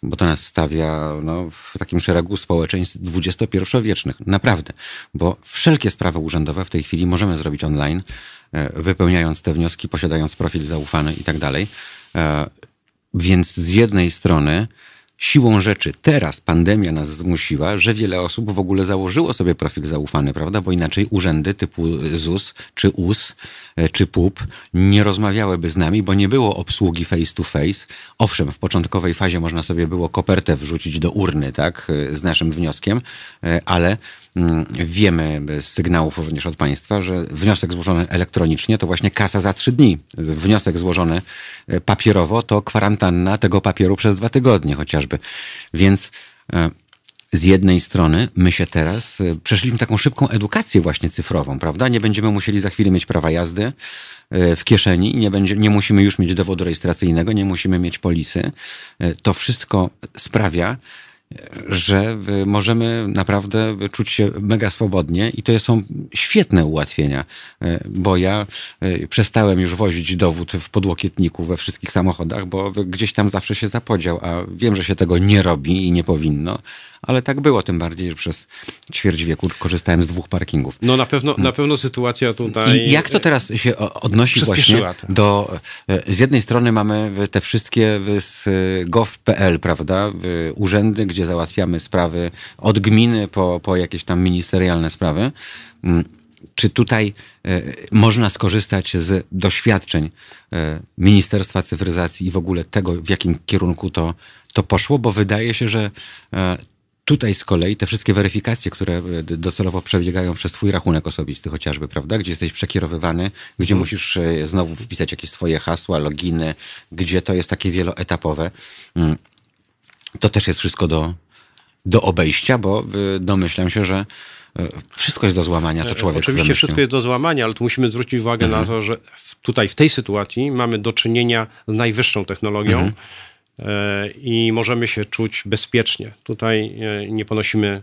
bo to nas stawia no, w takim szeregu społeczeństw XXI-wiecznych. Naprawdę, bo wszelkie sprawy urzędowe w tej chwili możemy zrobić online, e, wypełniając te wnioski, posiadając profil zaufany i tak dalej. E, Więc z jednej strony siłą rzeczy teraz pandemia nas zmusiła, że wiele osób w ogóle założyło sobie profil zaufany, prawda? Bo inaczej urzędy typu ZUS, czy US, e, czy PUP nie rozmawiałyby z nami, bo nie było obsługi face to face. Owszem, w początkowej fazie można sobie było kopertę wrzucić do urny, tak? e, Z naszym wnioskiem, e, ale wiemy z sygnałów również od państwa, że wniosek złożony elektronicznie to właśnie kasa za trzy dni. Wniosek złożony e, papierowo to kwarantanna tego papieru przez dwa tygodnie chociażby. Więc e, z jednej strony my się teraz e, przeszliśmy taką szybką edukację właśnie cyfrową, prawda? Nie będziemy musieli za chwilę mieć prawa jazdy w kieszeni, nie, będzie, nie musimy już mieć dowodu rejestracyjnego, nie musimy mieć polisy. To wszystko sprawia, że y, możemy naprawdę czuć się mega swobodnie i to są świetne ułatwienia, y, bo ja y, przestałem już wozić dowód w podłokietniku we wszystkich samochodach, bo gdzieś tam zawsze się zapodział, a wiem, że się tego nie robi i nie powinno, ale tak było, tym bardziej, że przez ćwierć wieku korzystałem z dwóch parkingów. No na pewno, na pewno sytuacja tutaj... I jak to teraz się odnosi właśnie do... e, Z jednej strony mamy te wszystkie z e, gov.pl, prawda, urzędy, gdzie załatwiamy sprawy od gminy po, po jakieś tam ministerialne sprawy. Mm, Czy tutaj e, można skorzystać z doświadczeń Ministerstwa Cyfryzacji i w ogóle tego, w jakim kierunku to, to poszło? Bo wydaje się, że Tutaj z kolei te wszystkie weryfikacje, które e, docelowo przebiegają przez twój rachunek osobisty chociażby, prawda? Gdzie jesteś przekierowywany, gdzie musisz e, znowu wpisać jakieś swoje hasła, loginy, gdzie to jest takie wieloetapowe. Mm. To też jest wszystko do, do obejścia, bo y, domyślam się, że wszystko jest do złamania, co człowiek Oczywiście wymyślił. wszystko jest do złamania, ale tu musimy zwrócić uwagę na to, że tutaj w tej sytuacji mamy do czynienia z najwyższą technologią e, i możemy się czuć bezpiecznie. Tutaj e, nie ponosimy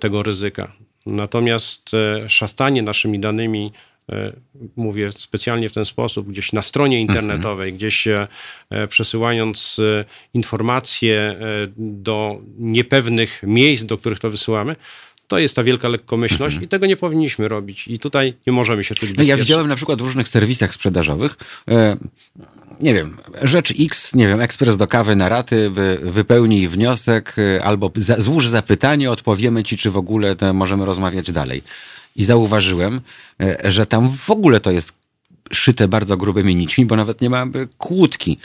tego ryzyka. Natomiast e, szastanie naszymi danymi, e, mówię specjalnie w ten sposób, gdzieś na stronie internetowej, gdzieś e, e, przesyłając e, informacje e, do niepewnych miejsc, do których to wysyłamy, to jest ta wielka lekkomyślność i tego nie powinniśmy robić. I tutaj nie możemy się czuć No bezpiecznie. ja widziałem na przykład w różnych serwisach sprzedażowych, e, nie wiem, rzecz X, nie wiem, ekspres do kawy na raty, wy, wypełnij wniosek e, albo za, złóż zapytanie, odpowiemy ci, czy w ogóle możemy rozmawiać dalej. I zauważyłem, e, że tam w ogóle to jest szyte bardzo grubymi nićmi, bo nawet nie ma kłódki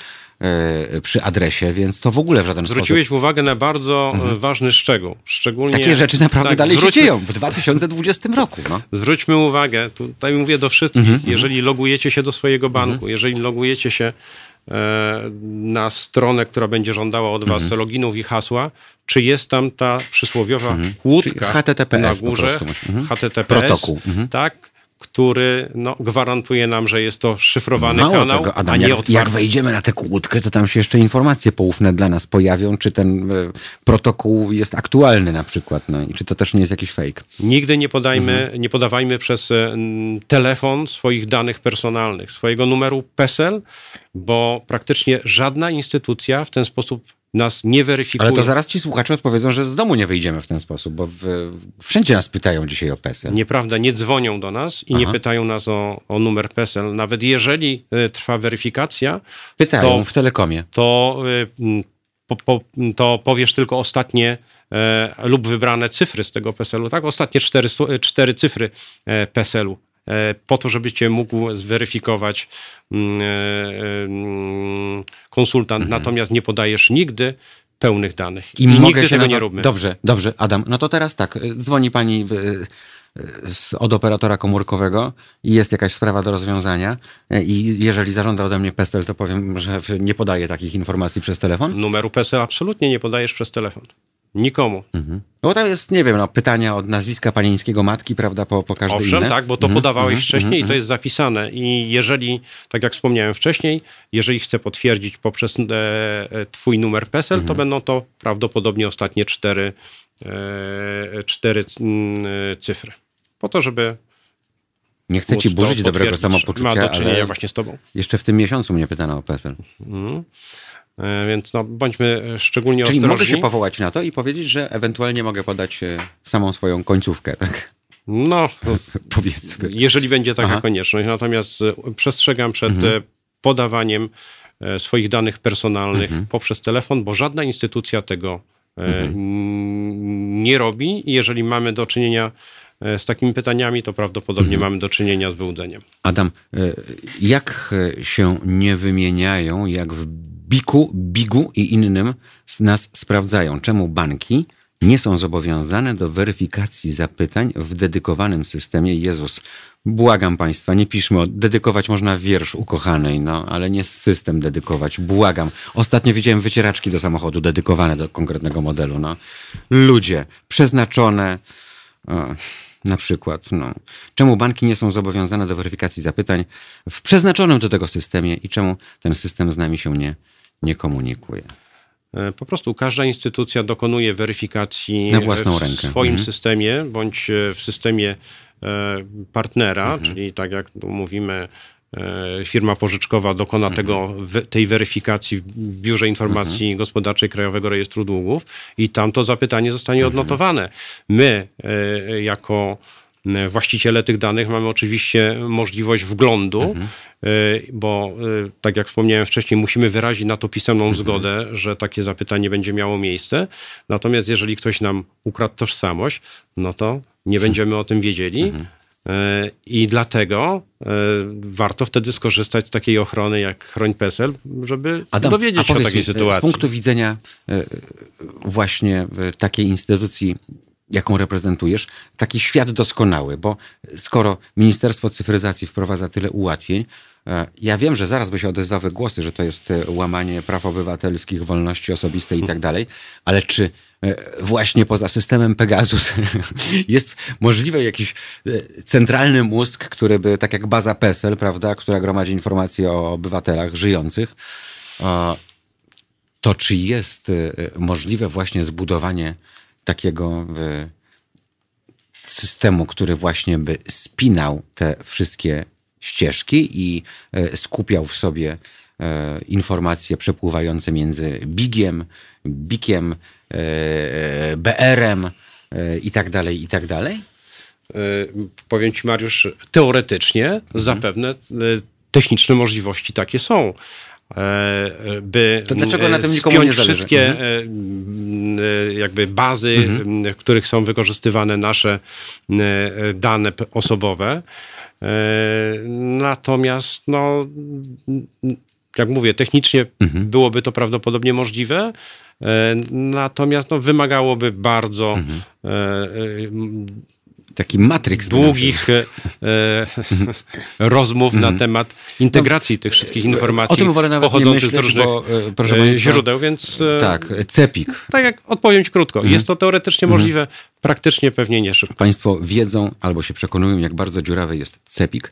przy adresie, więc to w ogóle w żaden Zwróciłeś sposób... uwagę na bardzo e, ważny szczegół. Szczególnie Takie rzeczy naprawdę tak, dalej zwróćmy- się dzieją w 2020 roku. No. Zwróćmy uwagę, tutaj mówię do wszystkich, Mhm, jeżeli logujecie się do swojego banku, jeżeli logujecie się e, na stronę, która będzie żądała od was Mhm. loginów i hasła, czy jest tam ta przysłowiowa kłódka Czyli HTTPS na górze. Mhm. HTTPS, Protokół. Mhm. tak, który no, gwarantuje nam, że jest to szyfrowany Mało kanał, tego, a Adam, nie jak, otwarty. jak wejdziemy na tę kłódkę, to tam się jeszcze informacje poufne dla nas pojawią, czy ten e, protokół jest aktualny na przykład, no i czy to też nie jest jakiś fake. Nigdy nie podajmy, Mhm. nie podawajmy przez n, telefon swoich danych personalnych, swojego numeru PESEL, bo praktycznie żadna instytucja w ten sposób nas nie weryfikuje. Ale to zaraz ci słuchacze odpowiedzą, że z domu nie wyjdziemy w ten sposób, bo w, wszędzie nas pytają dzisiaj o PESEL. Nieprawda, nie dzwonią do nas i nie Aha. pytają nas o, o numer PESEL. Nawet jeżeli e, trwa weryfikacja, Pytają to- w Telekomie. to, y, po, po, to powiesz tylko ostatnie e, lub wybrane cyfry z tego PESEL-u, tak? Ostatnie cztery, su- cztery cyfry e, PESEL-u. E, Po to, żeby cię mógł zweryfikować mm, e, mm, konsultant. Natomiast nie podajesz nigdy pełnych danych. Mhm. I, I, mogę nigdy się tego nie róbmy. Dobrze, dobrze, Adam. No to teraz tak, dzwoni pani z, od operatora komórkowego i jest jakaś sprawa do rozwiązania i jeżeli zażąda ode mnie PESEL, to powiem, że nie podaję takich informacji przez telefon. Numeru PESEL absolutnie nie podajesz przez telefon. Nikomu. Mhm. Bo tam jest, nie wiem, no, pytania od nazwiska panieńskiego matki, prawda, po, po każde Owszem, inne. tak, bo to Mhm, podawałeś mhm, wcześniej i mhm, to jest zapisane. I jeżeli, tak jak wspomniałem wcześniej, jeżeli chcę potwierdzić poprzez e, e, twój numer PESEL, Mhm. to będą to prawdopodobnie ostatnie cztery, e, cztery e, cyfry. Po to, żeby Nie chcę ci burzyć dobrego samopoczucia, Ma do czynienia ale właśnie z tobą. jeszcze w tym miesiącu mnie pytano o PESEL. Mhm. E, Więc no, bądźmy e, szczególnie Czyli ostrożni. mogę się powołać na to i powiedzieć, że ewentualnie mogę podać e, samą swoją końcówkę, tak? No, Powiedzmy. jeżeli będzie taka Aha. konieczność. Natomiast przestrzegam przed Mhm. podawaniem swoich danych personalnych Mhm. poprzez telefon, bo żadna instytucja tego n- nie robi. I jeżeli mamy do czynienia z takimi pytaniami, to prawdopodobnie Mhm. mamy do czynienia z wyłudzeniem. Adam, jak się nie wymieniają, jak w Biku, Bigu i innym nas sprawdzają? Czemu banki nie są zobowiązane do weryfikacji zapytań w dedykowanym systemie Jezus? Błagam Państwa, nie piszmy, o, dedykować można wiersz ukochanej, no, ale nie system dedykować, błagam. Ostatnio widziałem wycieraczki do samochodu dedykowane do konkretnego modelu, no. Ludzie, przeznaczone, o, na przykład, no. Czemu banki nie są zobowiązane do weryfikacji zapytań w przeznaczonym do tego systemie i czemu ten system z nami się nie, nie komunikuje? E, Po prostu każda instytucja dokonuje weryfikacji Na własną w rękę. swoim Mhm. systemie bądź e, w systemie e, partnera, Mhm. czyli tak jak tu mówimy, firma pożyczkowa dokona Mhm. tego, tej weryfikacji w Biurze Informacji Gospodarczej Krajowego Rejestru Długów i tam to zapytanie zostanie Mhm. odnotowane. My jako właściciele tych danych mamy oczywiście możliwość wglądu, Mhm. e, bo e, tak jak wspomniałem wcześniej, musimy wyrazić na to pisemną Mhm. zgodę, że takie zapytanie będzie miało miejsce. Natomiast jeżeli ktoś nam ukradł tożsamość, no to nie będziemy o tym wiedzieli. Mhm. E, I dlatego e, warto wtedy skorzystać z takiej ochrony jak Chroń PESEL, żeby Adam, dowiedzieć się o takiej mi, sytuacji. Z punktu widzenia e, właśnie e, takiej instytucji, jaką reprezentujesz, taki świat doskonały, bo skoro Ministerstwo Cyfryzacji wprowadza tyle ułatwień, e, ja wiem, że zaraz by się odezwały głosy, że to jest e, łamanie praw obywatelskich, wolności osobistej i tak dalej, ale czy e, właśnie poza systemem Pegasus jest możliwy jakiś centralny mózg, który by, tak jak baza PESEL, prawda, która gromadzi informacje o obywatelach żyjących, to czy jest możliwe właśnie zbudowanie takiego y, systemu, który właśnie by spinał te wszystkie ścieżki i y, skupiał w sobie y, informacje przepływające między Bigiem, Bikiem, BR-em i tak dalej, i tak dalej? E, powiem ci, Mariusz, teoretycznie Mhm. zapewne e, techniczne możliwości takie są. By To dlaczego na tym e, nikomu nie zależy? Mhm. wszystkie e, e, jakby bazy, m, w których są wykorzystywane nasze dane osobowe. Natomiast, no, jak mówię, technicznie Mhm. byłoby to prawdopodobnie możliwe. Natomiast no, wymagałoby bardzo Mhm. Taki Matrix. długich e, e, rozmów na temat integracji tych wszystkich informacji Mhm. No, O tym wolę nawet nie pochodzących z myśleć, różnych bo, e, proszę e, państwa, źródeł, więc Tak, Cepik. tak jak odpowiem ci krótko, Mhm. jest to teoretycznie możliwe, praktycznie pewnie nie szybko. Państwo wiedzą albo się przekonują, jak bardzo dziurawy jest Cepik.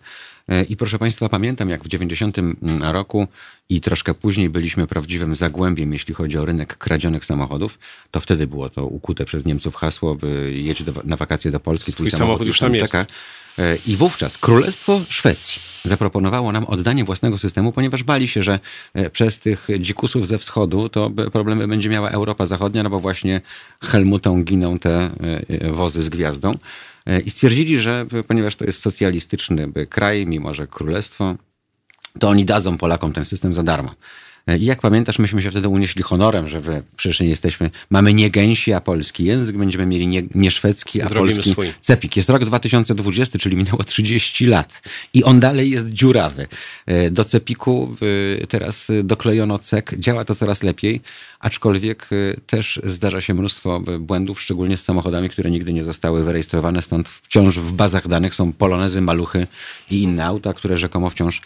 E, I proszę Państwa, pamiętam jak w 90 roku i troszkę później byliśmy prawdziwym zagłębiem, jeśli chodzi o rynek kradzionych samochodów. To wtedy było to ukute przez Niemców hasło, by jedź do, na wakacje do Polski, twój, Twój samochód już tam jest. czeka. E, I wówczas Królestwo Szwecji zaproponowało nam oddanie własnego systemu, ponieważ bali się, że e, przez tych dzikusów ze wschodu to problemy będzie miała Europa Zachodnia, no bo właśnie Helmutą giną te e, e, wozy z gwiazdą. E, I stwierdzili, że e, ponieważ to jest socjalistyczny kraj, mimo że królestwo, to oni dadzą Polakom ten system za darmo. E, I jak pamiętasz, myśmy się wtedy unieśli honorem, że wy przecież nie jesteśmy, mamy nie gęsi, a polski język, będziemy mieli nie, nie szwedzki, a Zrobimy polski swój. cepik. Jest rok 2020, czyli minęło 30 lat i on dalej jest dziurawy. E, Do cepiku teraz doklejono cek, działa to coraz lepiej, aczkolwiek e, też zdarza się mnóstwo błędów, szczególnie z samochodami, które nigdy nie zostały wyrejestrowane, stąd wciąż w bazach danych są polonezy, maluchy i inne auta, które rzekomo wciąż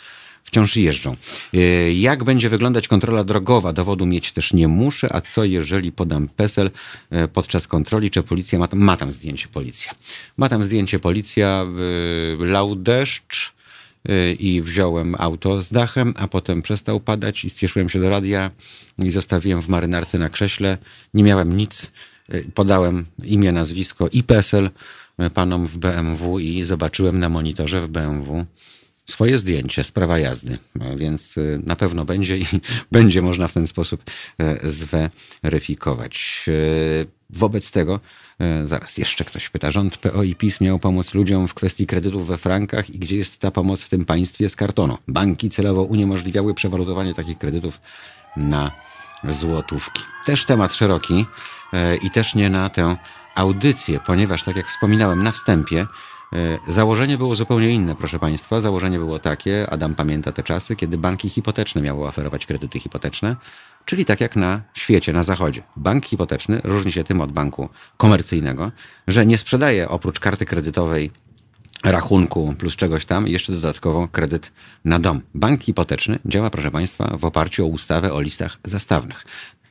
wciąż jeżdżą. E, Jak będzie wyglądać kontrola drogowa? Dowodu mieć też nie muszę, a co jeżeli podam PESEL e, podczas kontroli, czy policja ma tam, ma tam zdjęcie policja. Ma tam zdjęcie policja, e, lał deszcz i wziąłem auto z dachem, a potem przestał padać i spieszyłem się do radia i zostawiłem w marynarce na krześle. Nie miałem nic, podałem imię, nazwisko i PESEL panom w BMW i zobaczyłem na monitorze w BMW swoje zdjęcie z prawa jazdy, E, więc e, na pewno będzie i będzie można w ten sposób e, zweryfikować. Wobec tego, zaraz jeszcze ktoś pyta, rząd PO i PiS miał pomóc ludziom w kwestii kredytów we frankach i gdzie jest ta pomoc w tym państwie z kartonu? Banki celowo uniemożliwiały przewalutowanie takich kredytów na złotówki. Też temat szeroki i też nie na tę audycję, ponieważ tak jak wspominałem na wstępie, Założenie było zupełnie inne, proszę Państwa. Założenie było takie, Adam pamięta te czasy, kiedy banki hipoteczne miały oferować kredyty hipoteczne, czyli tak jak na świecie, na zachodzie. Bank hipoteczny różni się tym od banku komercyjnego, że nie sprzedaje oprócz karty kredytowej rachunku plus czegoś tam, jeszcze dodatkowo kredyt na dom. Bank hipoteczny działa, proszę Państwa, w oparciu o ustawę o listach zastawnych.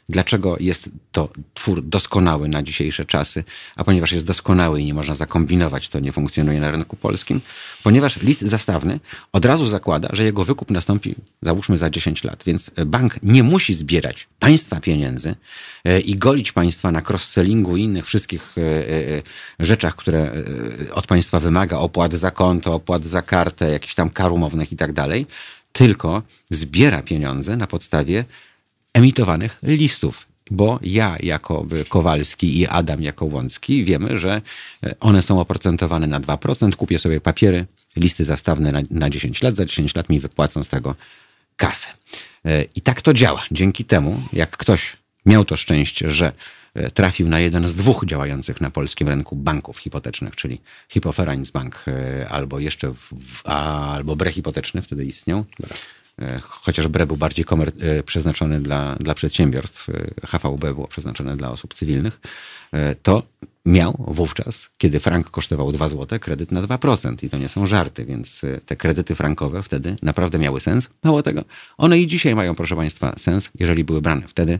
Dlaczego jest to twór doskonały na dzisiejsze czasy? A ponieważ jest doskonały i nie można zakombinować, to nie funkcjonuje na rynku polskim. Ponieważ list zastawny od razu zakłada, że jego wykup nastąpi załóżmy za 10 lat. Więc bank nie musi zbierać państwa pieniędzy e, i golić państwa na cross-sellingu i innych wszystkich e, e, rzeczach, które od państwa wymaga, opłat za konto, opłat za kartę, jakichś tam kar umownych i tak dalej, tylko zbiera pieniądze na podstawie emitowanych listów. Bo ja jako Kowalski i Adam jako Łącki wiemy, że e, one są oprocentowane na 2%. Kupię sobie papiery, listy zastawne na, na 10 lat. Za 10 lat mi wypłacą z tego kasę. E, I tak to działa. Dzięki temu, jak ktoś miał to szczęście, że e, trafił na jeden z dwóch działających na polskim rynku banków hipotecznych, czyli Hypovereinsbank e, albo jeszcze w, a, albo Bre hipoteczny, wtedy istniał. E, Chociaż BRE był bardziej komer- e, przeznaczony dla, dla przedsiębiorstw, e, HVB było przeznaczone dla osób cywilnych, to miał wówczas, kiedy frank kosztował 2 zł, kredyt na 2%. I to nie są żarty, więc te kredyty frankowe wtedy naprawdę miały sens. Mało tego, one i dzisiaj mają, proszę Państwa, sens, jeżeli były brane wtedy,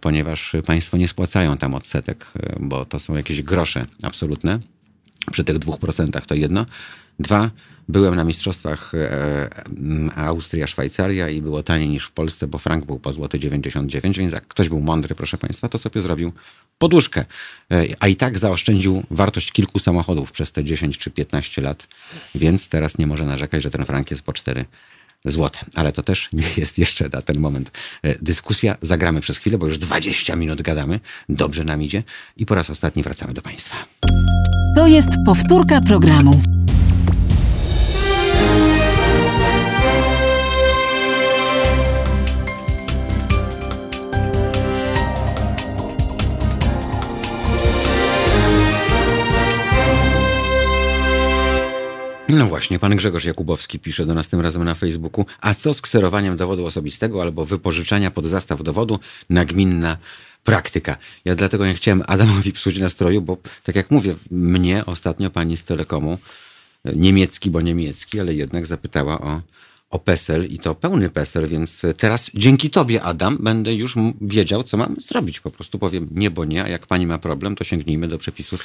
ponieważ państwo nie spłacają tam odsetek, bo to są jakieś grosze absolutne. Przy tych 2% to jedno. Dwa, byłem na mistrzostwach e, Austria, Szwajcaria i było taniej niż w Polsce, bo frank był po złoty 99, więc jak ktoś był mądry, proszę Państwa, to sobie zrobił poduszkę. E, A i tak zaoszczędził wartość kilku samochodów przez te 10 czy 15 lat, więc teraz nie może narzekać, że ten frank jest po 4 złote. Ale to też nie jest jeszcze na ten moment e, dyskusja. Zagramy przez chwilę, bo już 20 minut gadamy. Dobrze nam idzie. I po raz ostatni wracamy do Państwa. To jest powtórka programu. No właśnie, pan Grzegorz Jakubowski pisze do nas tym razem na Facebooku. A co z kserowaniem dowodu osobistego albo wypożyczenia pod zastaw dowodu? Nagminna praktyka. Ja dlatego nie chciałem Adamowi psuć nastroju, bo tak jak mówię, mnie ostatnio pani z Telekomu, e, niemiecki, bo niemiecki, ale jednak zapytała o, o PESEL i to pełny PESEL, więc teraz dzięki tobie, Adam, będę już wiedział, co mam zrobić. Po prostu powiem nie, bo nie, a jak pani ma problem, to sięgnijmy do przepisów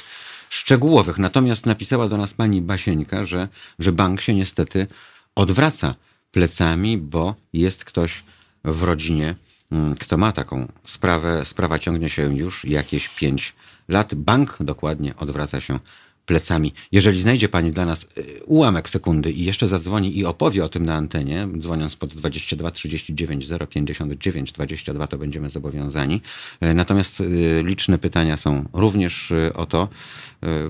szczegółowych. Natomiast napisała do nas pani Basieńka, że, że bank się niestety odwraca plecami, bo jest ktoś w rodzinie, mm, kto ma taką sprawę. Sprawa ciągnie się już jakieś pięć lat. Bank dokładnie odwraca się plecami. Jeżeli znajdzie pani dla nas y, ułamek sekundy i jeszcze zadzwoni i opowie o tym na antenie, dzwoniąc pod 22 39 059 22, to będziemy zobowiązani. Y, Natomiast y, liczne pytania są również o to,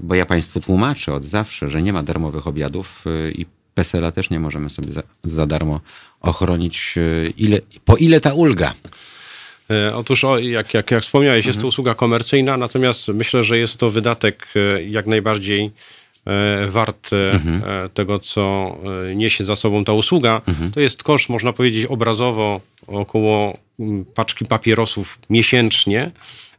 bo ja państwu tłumaczę od zawsze, że nie ma darmowych obiadów i PESEL-a też nie możemy sobie za, za darmo ochronić. Ile, po ile ta ulga? E, Otóż, o, jak, jak, jak wspomniałeś, jest to usługa komercyjna, natomiast myślę, że jest to wydatek e, jak najbardziej e, wart e, tego, co niesie za sobą ta usługa. To jest koszt, można powiedzieć, obrazowo około mm, paczki papierosów miesięcznie.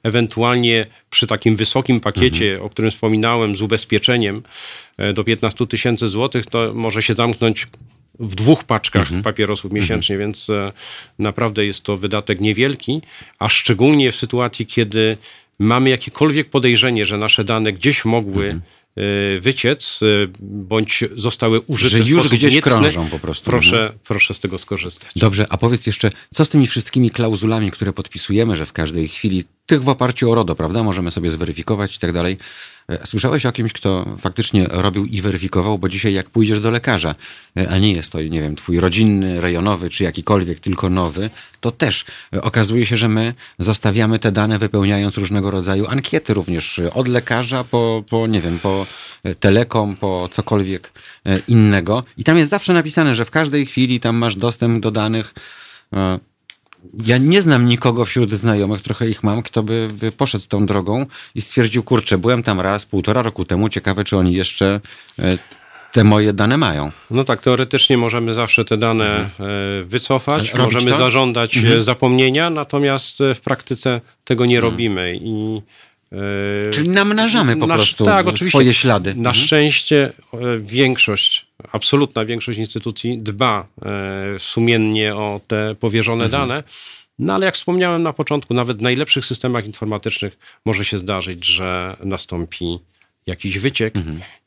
Ewentualnie przy takim wysokim pakiecie, o którym wspominałem, z ubezpieczeniem do 15 tysięcy złotych, to może się zamknąć w dwóch paczkach papierosów miesięcznie, więc e, naprawdę jest to wydatek niewielki, a szczególnie w sytuacji, kiedy mamy jakiekolwiek podejrzenie, że nasze dane gdzieś mogły e, wyciec, e, bądź zostały użyte Że już gdzieś niecny, krążą po prostu. Mhm. Proszę, proszę z tego skorzystać. Dobrze, a powiedz jeszcze, co z tymi wszystkimi klauzulami, które podpisujemy, że w każdej chwili, tych w oparciu o RODO, prawda, możemy sobie zweryfikować i tak dalej. E, Słyszałeś o kimś, kto faktycznie robił i weryfikował, bo dzisiaj jak pójdziesz do lekarza, e, a nie jest to, nie wiem, twój rodzinny, rejonowy czy jakikolwiek, tylko nowy, to też e, okazuje się, że my zostawiamy te dane wypełniając różnego rodzaju ankiety również od lekarza po, po nie wiem, po telekom, po cokolwiek innego. I tam jest zawsze napisane, że w każdej chwili tam masz dostęp do danych. Ja nie znam nikogo wśród znajomych, trochę ich mam, kto by, by poszedł tą drogą i stwierdził, kurczę, byłem tam raz, półtora roku temu, ciekawe, czy oni jeszcze e, te moje dane mają. No tak, teoretycznie możemy zawsze te dane e, wycofać, robić możemy to? zażądać e, zapomnienia, natomiast w praktyce tego nie robimy i Czyli namnażamy po prostu tak, swoje ślady. Na Mhm. szczęście e, większość, absolutna większość instytucji dba e, sumiennie o te powierzone Mhm. dane. No ale jak wspomniałem na początku, nawet w najlepszych systemach informatycznych może się zdarzyć, że nastąpi jakiś wyciek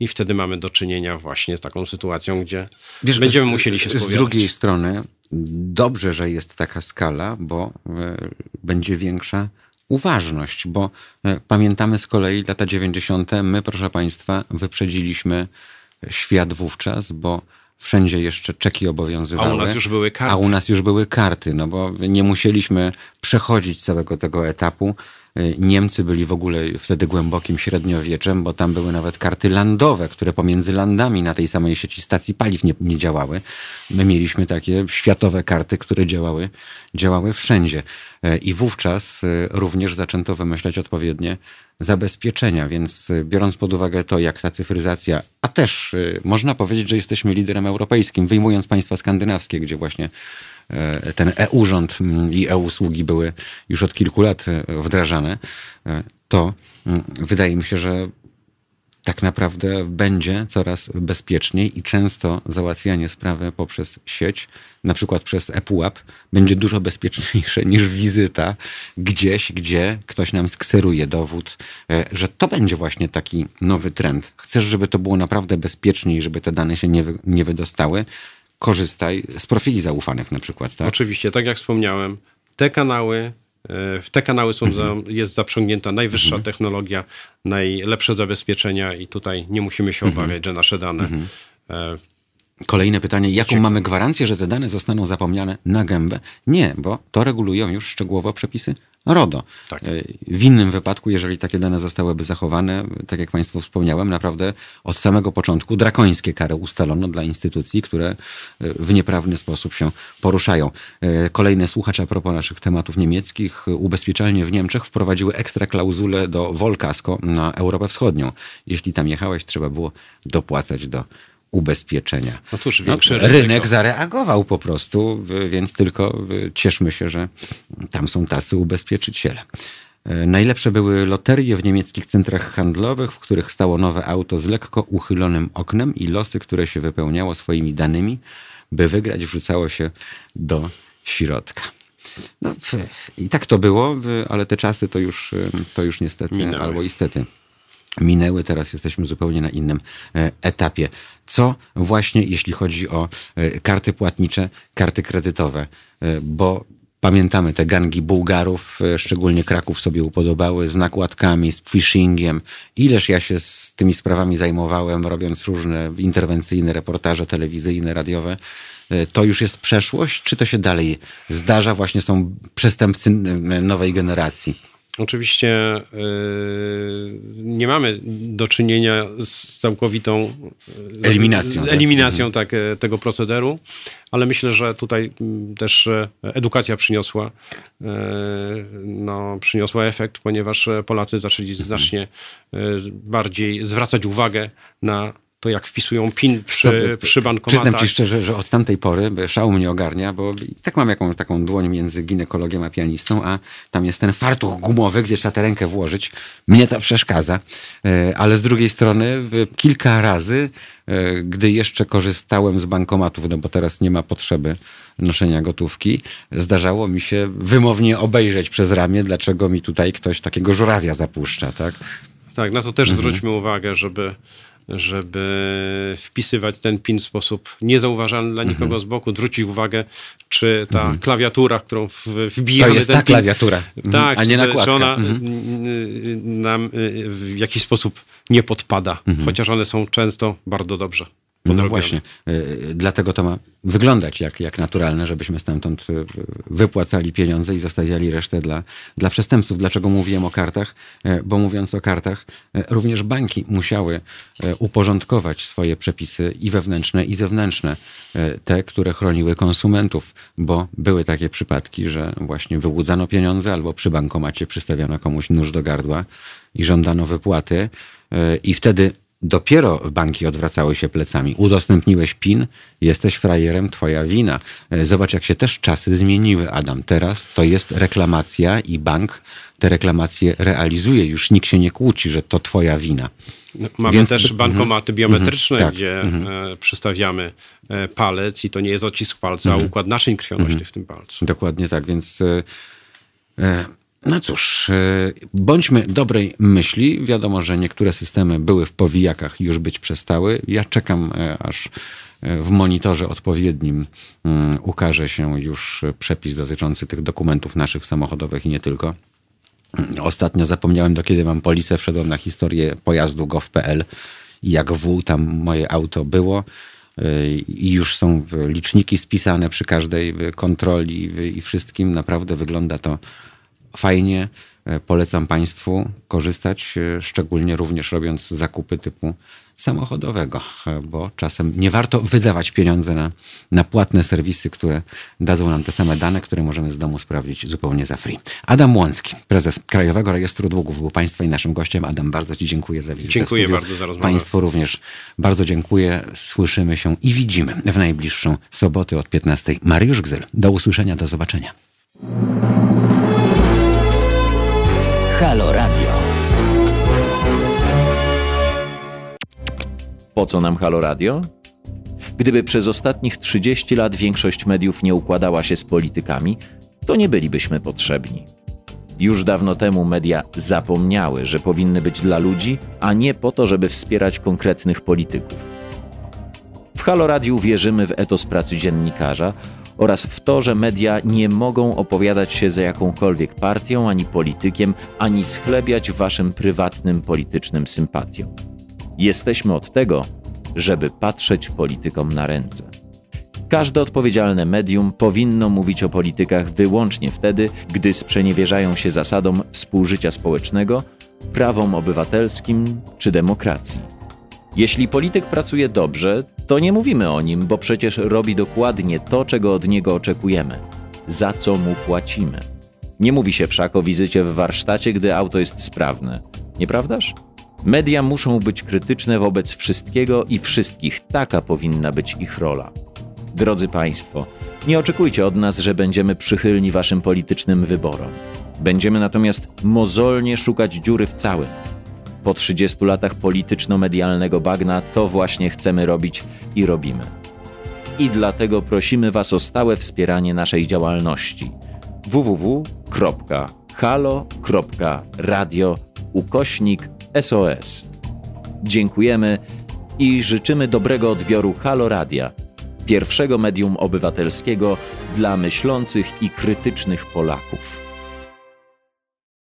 i wtedy mamy do czynienia właśnie z taką sytuacją, gdzie Wiesz, będziemy z- musieli się Z spowiadać. drugiej strony, dobrze, że jest taka skala, bo e, będzie większa uważność, bo e, pamiętamy z kolei lata 90. My, proszę Państwa, wyprzedziliśmy świat wówczas, bo wszędzie jeszcze czeki obowiązywały. A u nas już były karty. A u nas już były karty, no bo nie musieliśmy przechodzić całego tego etapu. Niemcy byli w ogóle wtedy głębokim średniowieczem, bo tam były nawet karty landowe, które pomiędzy landami na tej samej sieci stacji paliw nie, nie działały. My mieliśmy takie światowe karty, które działały, działały wszędzie. E, I wówczas y, również zaczęto wymyślać odpowiednie zabezpieczenia, więc y, biorąc pod uwagę to, jak ta cyfryzacja, a też y, można powiedzieć, że jesteśmy liderem europejskim, wyjmując państwa skandynawskie, gdzie właśnie e, ten e-urząd mm, i e-usługi były już od kilku lat e, wdrażane, e, to mm, wydaje mi się, że tak naprawdę będzie coraz bezpieczniej i często załatwianie sprawy poprzez sieć, na przykład przez ePUAP, będzie dużo bezpieczniejsze niż wizyta gdzieś, gdzie ktoś nam skseruje dowód, e, że to będzie właśnie taki nowy trend. Chcesz, żeby to było naprawdę bezpieczniej, żeby te dane się nie, nie wydostały, korzystaj z profili zaufanych na przykład, tak? Oczywiście, tak jak wspomniałem, te kanały, w te kanały są Mhm. za, jest zaprzęgnięta najwyższa technologia, najlepsze zabezpieczenia i tutaj nie musimy się Mhm. obawiać, że nasze dane e, Kolejne pytanie, jaką mamy gwarancję, że te dane zostaną zapomniane na gębę? Nie, bo to regulują już szczegółowo przepisy RODO. Tak. E, W innym wypadku, jeżeli takie dane zostałyby zachowane, tak jak Państwu wspomniałem, naprawdę od samego początku drakońskie kary ustalono dla instytucji, które e, w nieprawny sposób się poruszają. E, Kolejny słuchacz a propos naszych tematów niemieckich. Ubezpieczalnie w Niemczech wprowadziły ekstra klauzulę do Volkasko na Europę Wschodnią. Jeśli tam jechałeś, trzeba było dopłacać do ubezpieczenia. Otóż No, większe ryzyko. rynek zareagował po prostu, więc tylko cieszmy się, że tam są tacy ubezpieczyciele. Y, Najlepsze były loterie w niemieckich centrach handlowych, w których stało nowe auto z lekko uchylonym oknem i losy, które się wypełniało swoimi danymi, by wygrać, wrzucało się do środka. No, I tak to było, ale te czasy to już, to już niestety, Minęły. albo istety minęły, teraz jesteśmy zupełnie na innym e, etapie. Co właśnie jeśli chodzi o e, karty płatnicze, karty kredytowe, E, bo pamiętamy te gangi Bułgarów, szczególnie Kraków sobie upodobały, z nakładkami, z phishingiem. Ileż ja się z tymi sprawami zajmowałem, robiąc różne interwencyjne reportaże telewizyjne, radiowe. To już jest przeszłość, czy to się dalej zdarza? Właśnie są przestępcy nowej generacji. Oczywiście yy, nie mamy do czynienia z całkowitą yy, Eliminacją, z tak? eliminacją tak, e, tego procederu, ale myślę, że tutaj też e, edukacja przyniosła, e, no, przyniosła efekt, ponieważ e, Polacy zaczęli znacznie e, bardziej zwracać uwagę na to jak wpisują PIN przy, przy bankomatach. Przyznam ci szczerze, że od tamtej pory szał mnie ogarnia, bo i tak mam jaką, taką dłoń między ginekologiem a pianistą, a tam jest ten fartuch gumowy, gdzie trzeba tę rękę włożyć. Mnie to przeszkadza. E, ale z drugiej strony kilka razy, e, gdy jeszcze korzystałem z bankomatów, no bo teraz nie ma potrzeby noszenia gotówki, zdarzało mi się wymownie obejrzeć przez ramię, dlaczego mi tutaj ktoś takiego żurawia zapuszcza, tak? Tak, na to też mhm. zwróćmy uwagę, żeby żeby wpisywać ten PIN w sposób niezauważalny dla nikogo mhm. z boku, zwrócić uwagę, czy ta mhm. klawiatura, którą wbijamy... To jest ta PIN, klawiatura, mhm. tak, a nie nakładka. Czy ona mhm. nam y, w jakiś sposób nie podpada, chociaż one są często bardzo dobrze no właśnie, y, dlatego to ma wyglądać jak, jak naturalne, żebyśmy stamtąd y, wypłacali pieniądze i zostawiali resztę dla, dla przestępców. Dlaczego mówiłem o kartach? Y, bo mówiąc o kartach, również banki musiały uporządkować swoje przepisy i wewnętrzne, i zewnętrzne, te, które chroniły konsumentów, bo były takie przypadki, że właśnie wyłudzano pieniądze albo przy bankomacie przystawiano komuś nóż do gardła i żądano wypłaty i wtedy Dopiero banki odwracały się plecami. Udostępniłeś PIN, jesteś frajerem, twoja wina. E, zobacz, jak się też czasy zmieniły, Adam. Teraz to jest reklamacja i bank te reklamacje realizuje. Już nikt się nie kłóci, że to twoja wina. No, mamy Więc... też mhm. bankomaty mm, biometryczne, mm, tak, gdzie mm. e, przystawiamy e, palec i to nie jest odcisk palca, a mhm. układ naczyń krwionośnych mhm. w tym palcu. Dokładnie tak, więc... E no cóż, e, bądźmy dobrej myśli. Wiadomo, że niektóre systemy były w powijakach już być przestały. Ja czekam, e, aż e, w monitorze odpowiednim mm, ukaże się już przepis dotyczący tych dokumentów naszych samochodowych i nie tylko. Ostatnio zapomniałem, do kiedy mam polisę, wszedłem na historię pojazdu gov.pl i jak w tam moje auto było i już są liczniki spisane przy każdej kontroli i wszystkim. Naprawdę wygląda to fajnie. E, polecam Państwu korzystać, e, szczególnie również robiąc zakupy typu samochodowego, e, bo czasem nie warto wydawać pieniądze na, na płatne serwisy, które dadzą nam te same dane, które możemy z domu sprawdzić zupełnie za free. Adam Łącki, prezes Krajowego Rejestru Długów, był Państwa i naszym gościem. Adam, bardzo Ci dziękuję za wizytę. Dziękuję bardzo za rozmowę. Państwu również bardzo dziękuję. Słyszymy się i widzimy w najbliższą sobotę od 15. Mariusz Gzyl. Do usłyszenia, do zobaczenia. Halo Radio. Po co nam Halo Radio? Gdyby przez ostatnich 30 lat większość mediów nie układała się z politykami, to nie bylibyśmy potrzebni. Już dawno temu media zapomniały, że powinny być dla ludzi, a nie po to, żeby wspierać konkretnych polityków. W Halo Radio wierzymy w etos pracy dziennikarza oraz w to, że media nie mogą opowiadać się za jakąkolwiek partią ani politykiem, ani schlebiać waszym prywatnym politycznym sympatiom. Jesteśmy od tego, żeby patrzeć politykom na ręce. Każde odpowiedzialne medium powinno mówić o politykach wyłącznie wtedy, gdy sprzeniewierzają się zasadom współżycia społecznego, prawom obywatelskim czy demokracji. Jeśli polityk pracuje dobrze, to nie mówimy o nim, bo przecież robi dokładnie to, czego od niego oczekujemy, za co mu płacimy. Nie mówi się wszak o wizycie w warsztacie, gdy auto jest sprawne, nieprawdaż? Media muszą być krytyczne wobec wszystkiego i wszystkich, taka powinna być ich rola. Drodzy Państwo, nie oczekujcie od nas, że będziemy przychylni Waszym politycznym wyborom. Będziemy natomiast mozolnie szukać dziury w całym po 30 latach polityczno-medialnego bagna to właśnie chcemy robić i robimy. I dlatego prosimy Was o stałe wspieranie naszej działalności www.halo.radio ukośnik SOS. Dziękujemy i życzymy dobrego odbioru Halo Radia, pierwszego medium obywatelskiego dla myślących i krytycznych Polaków.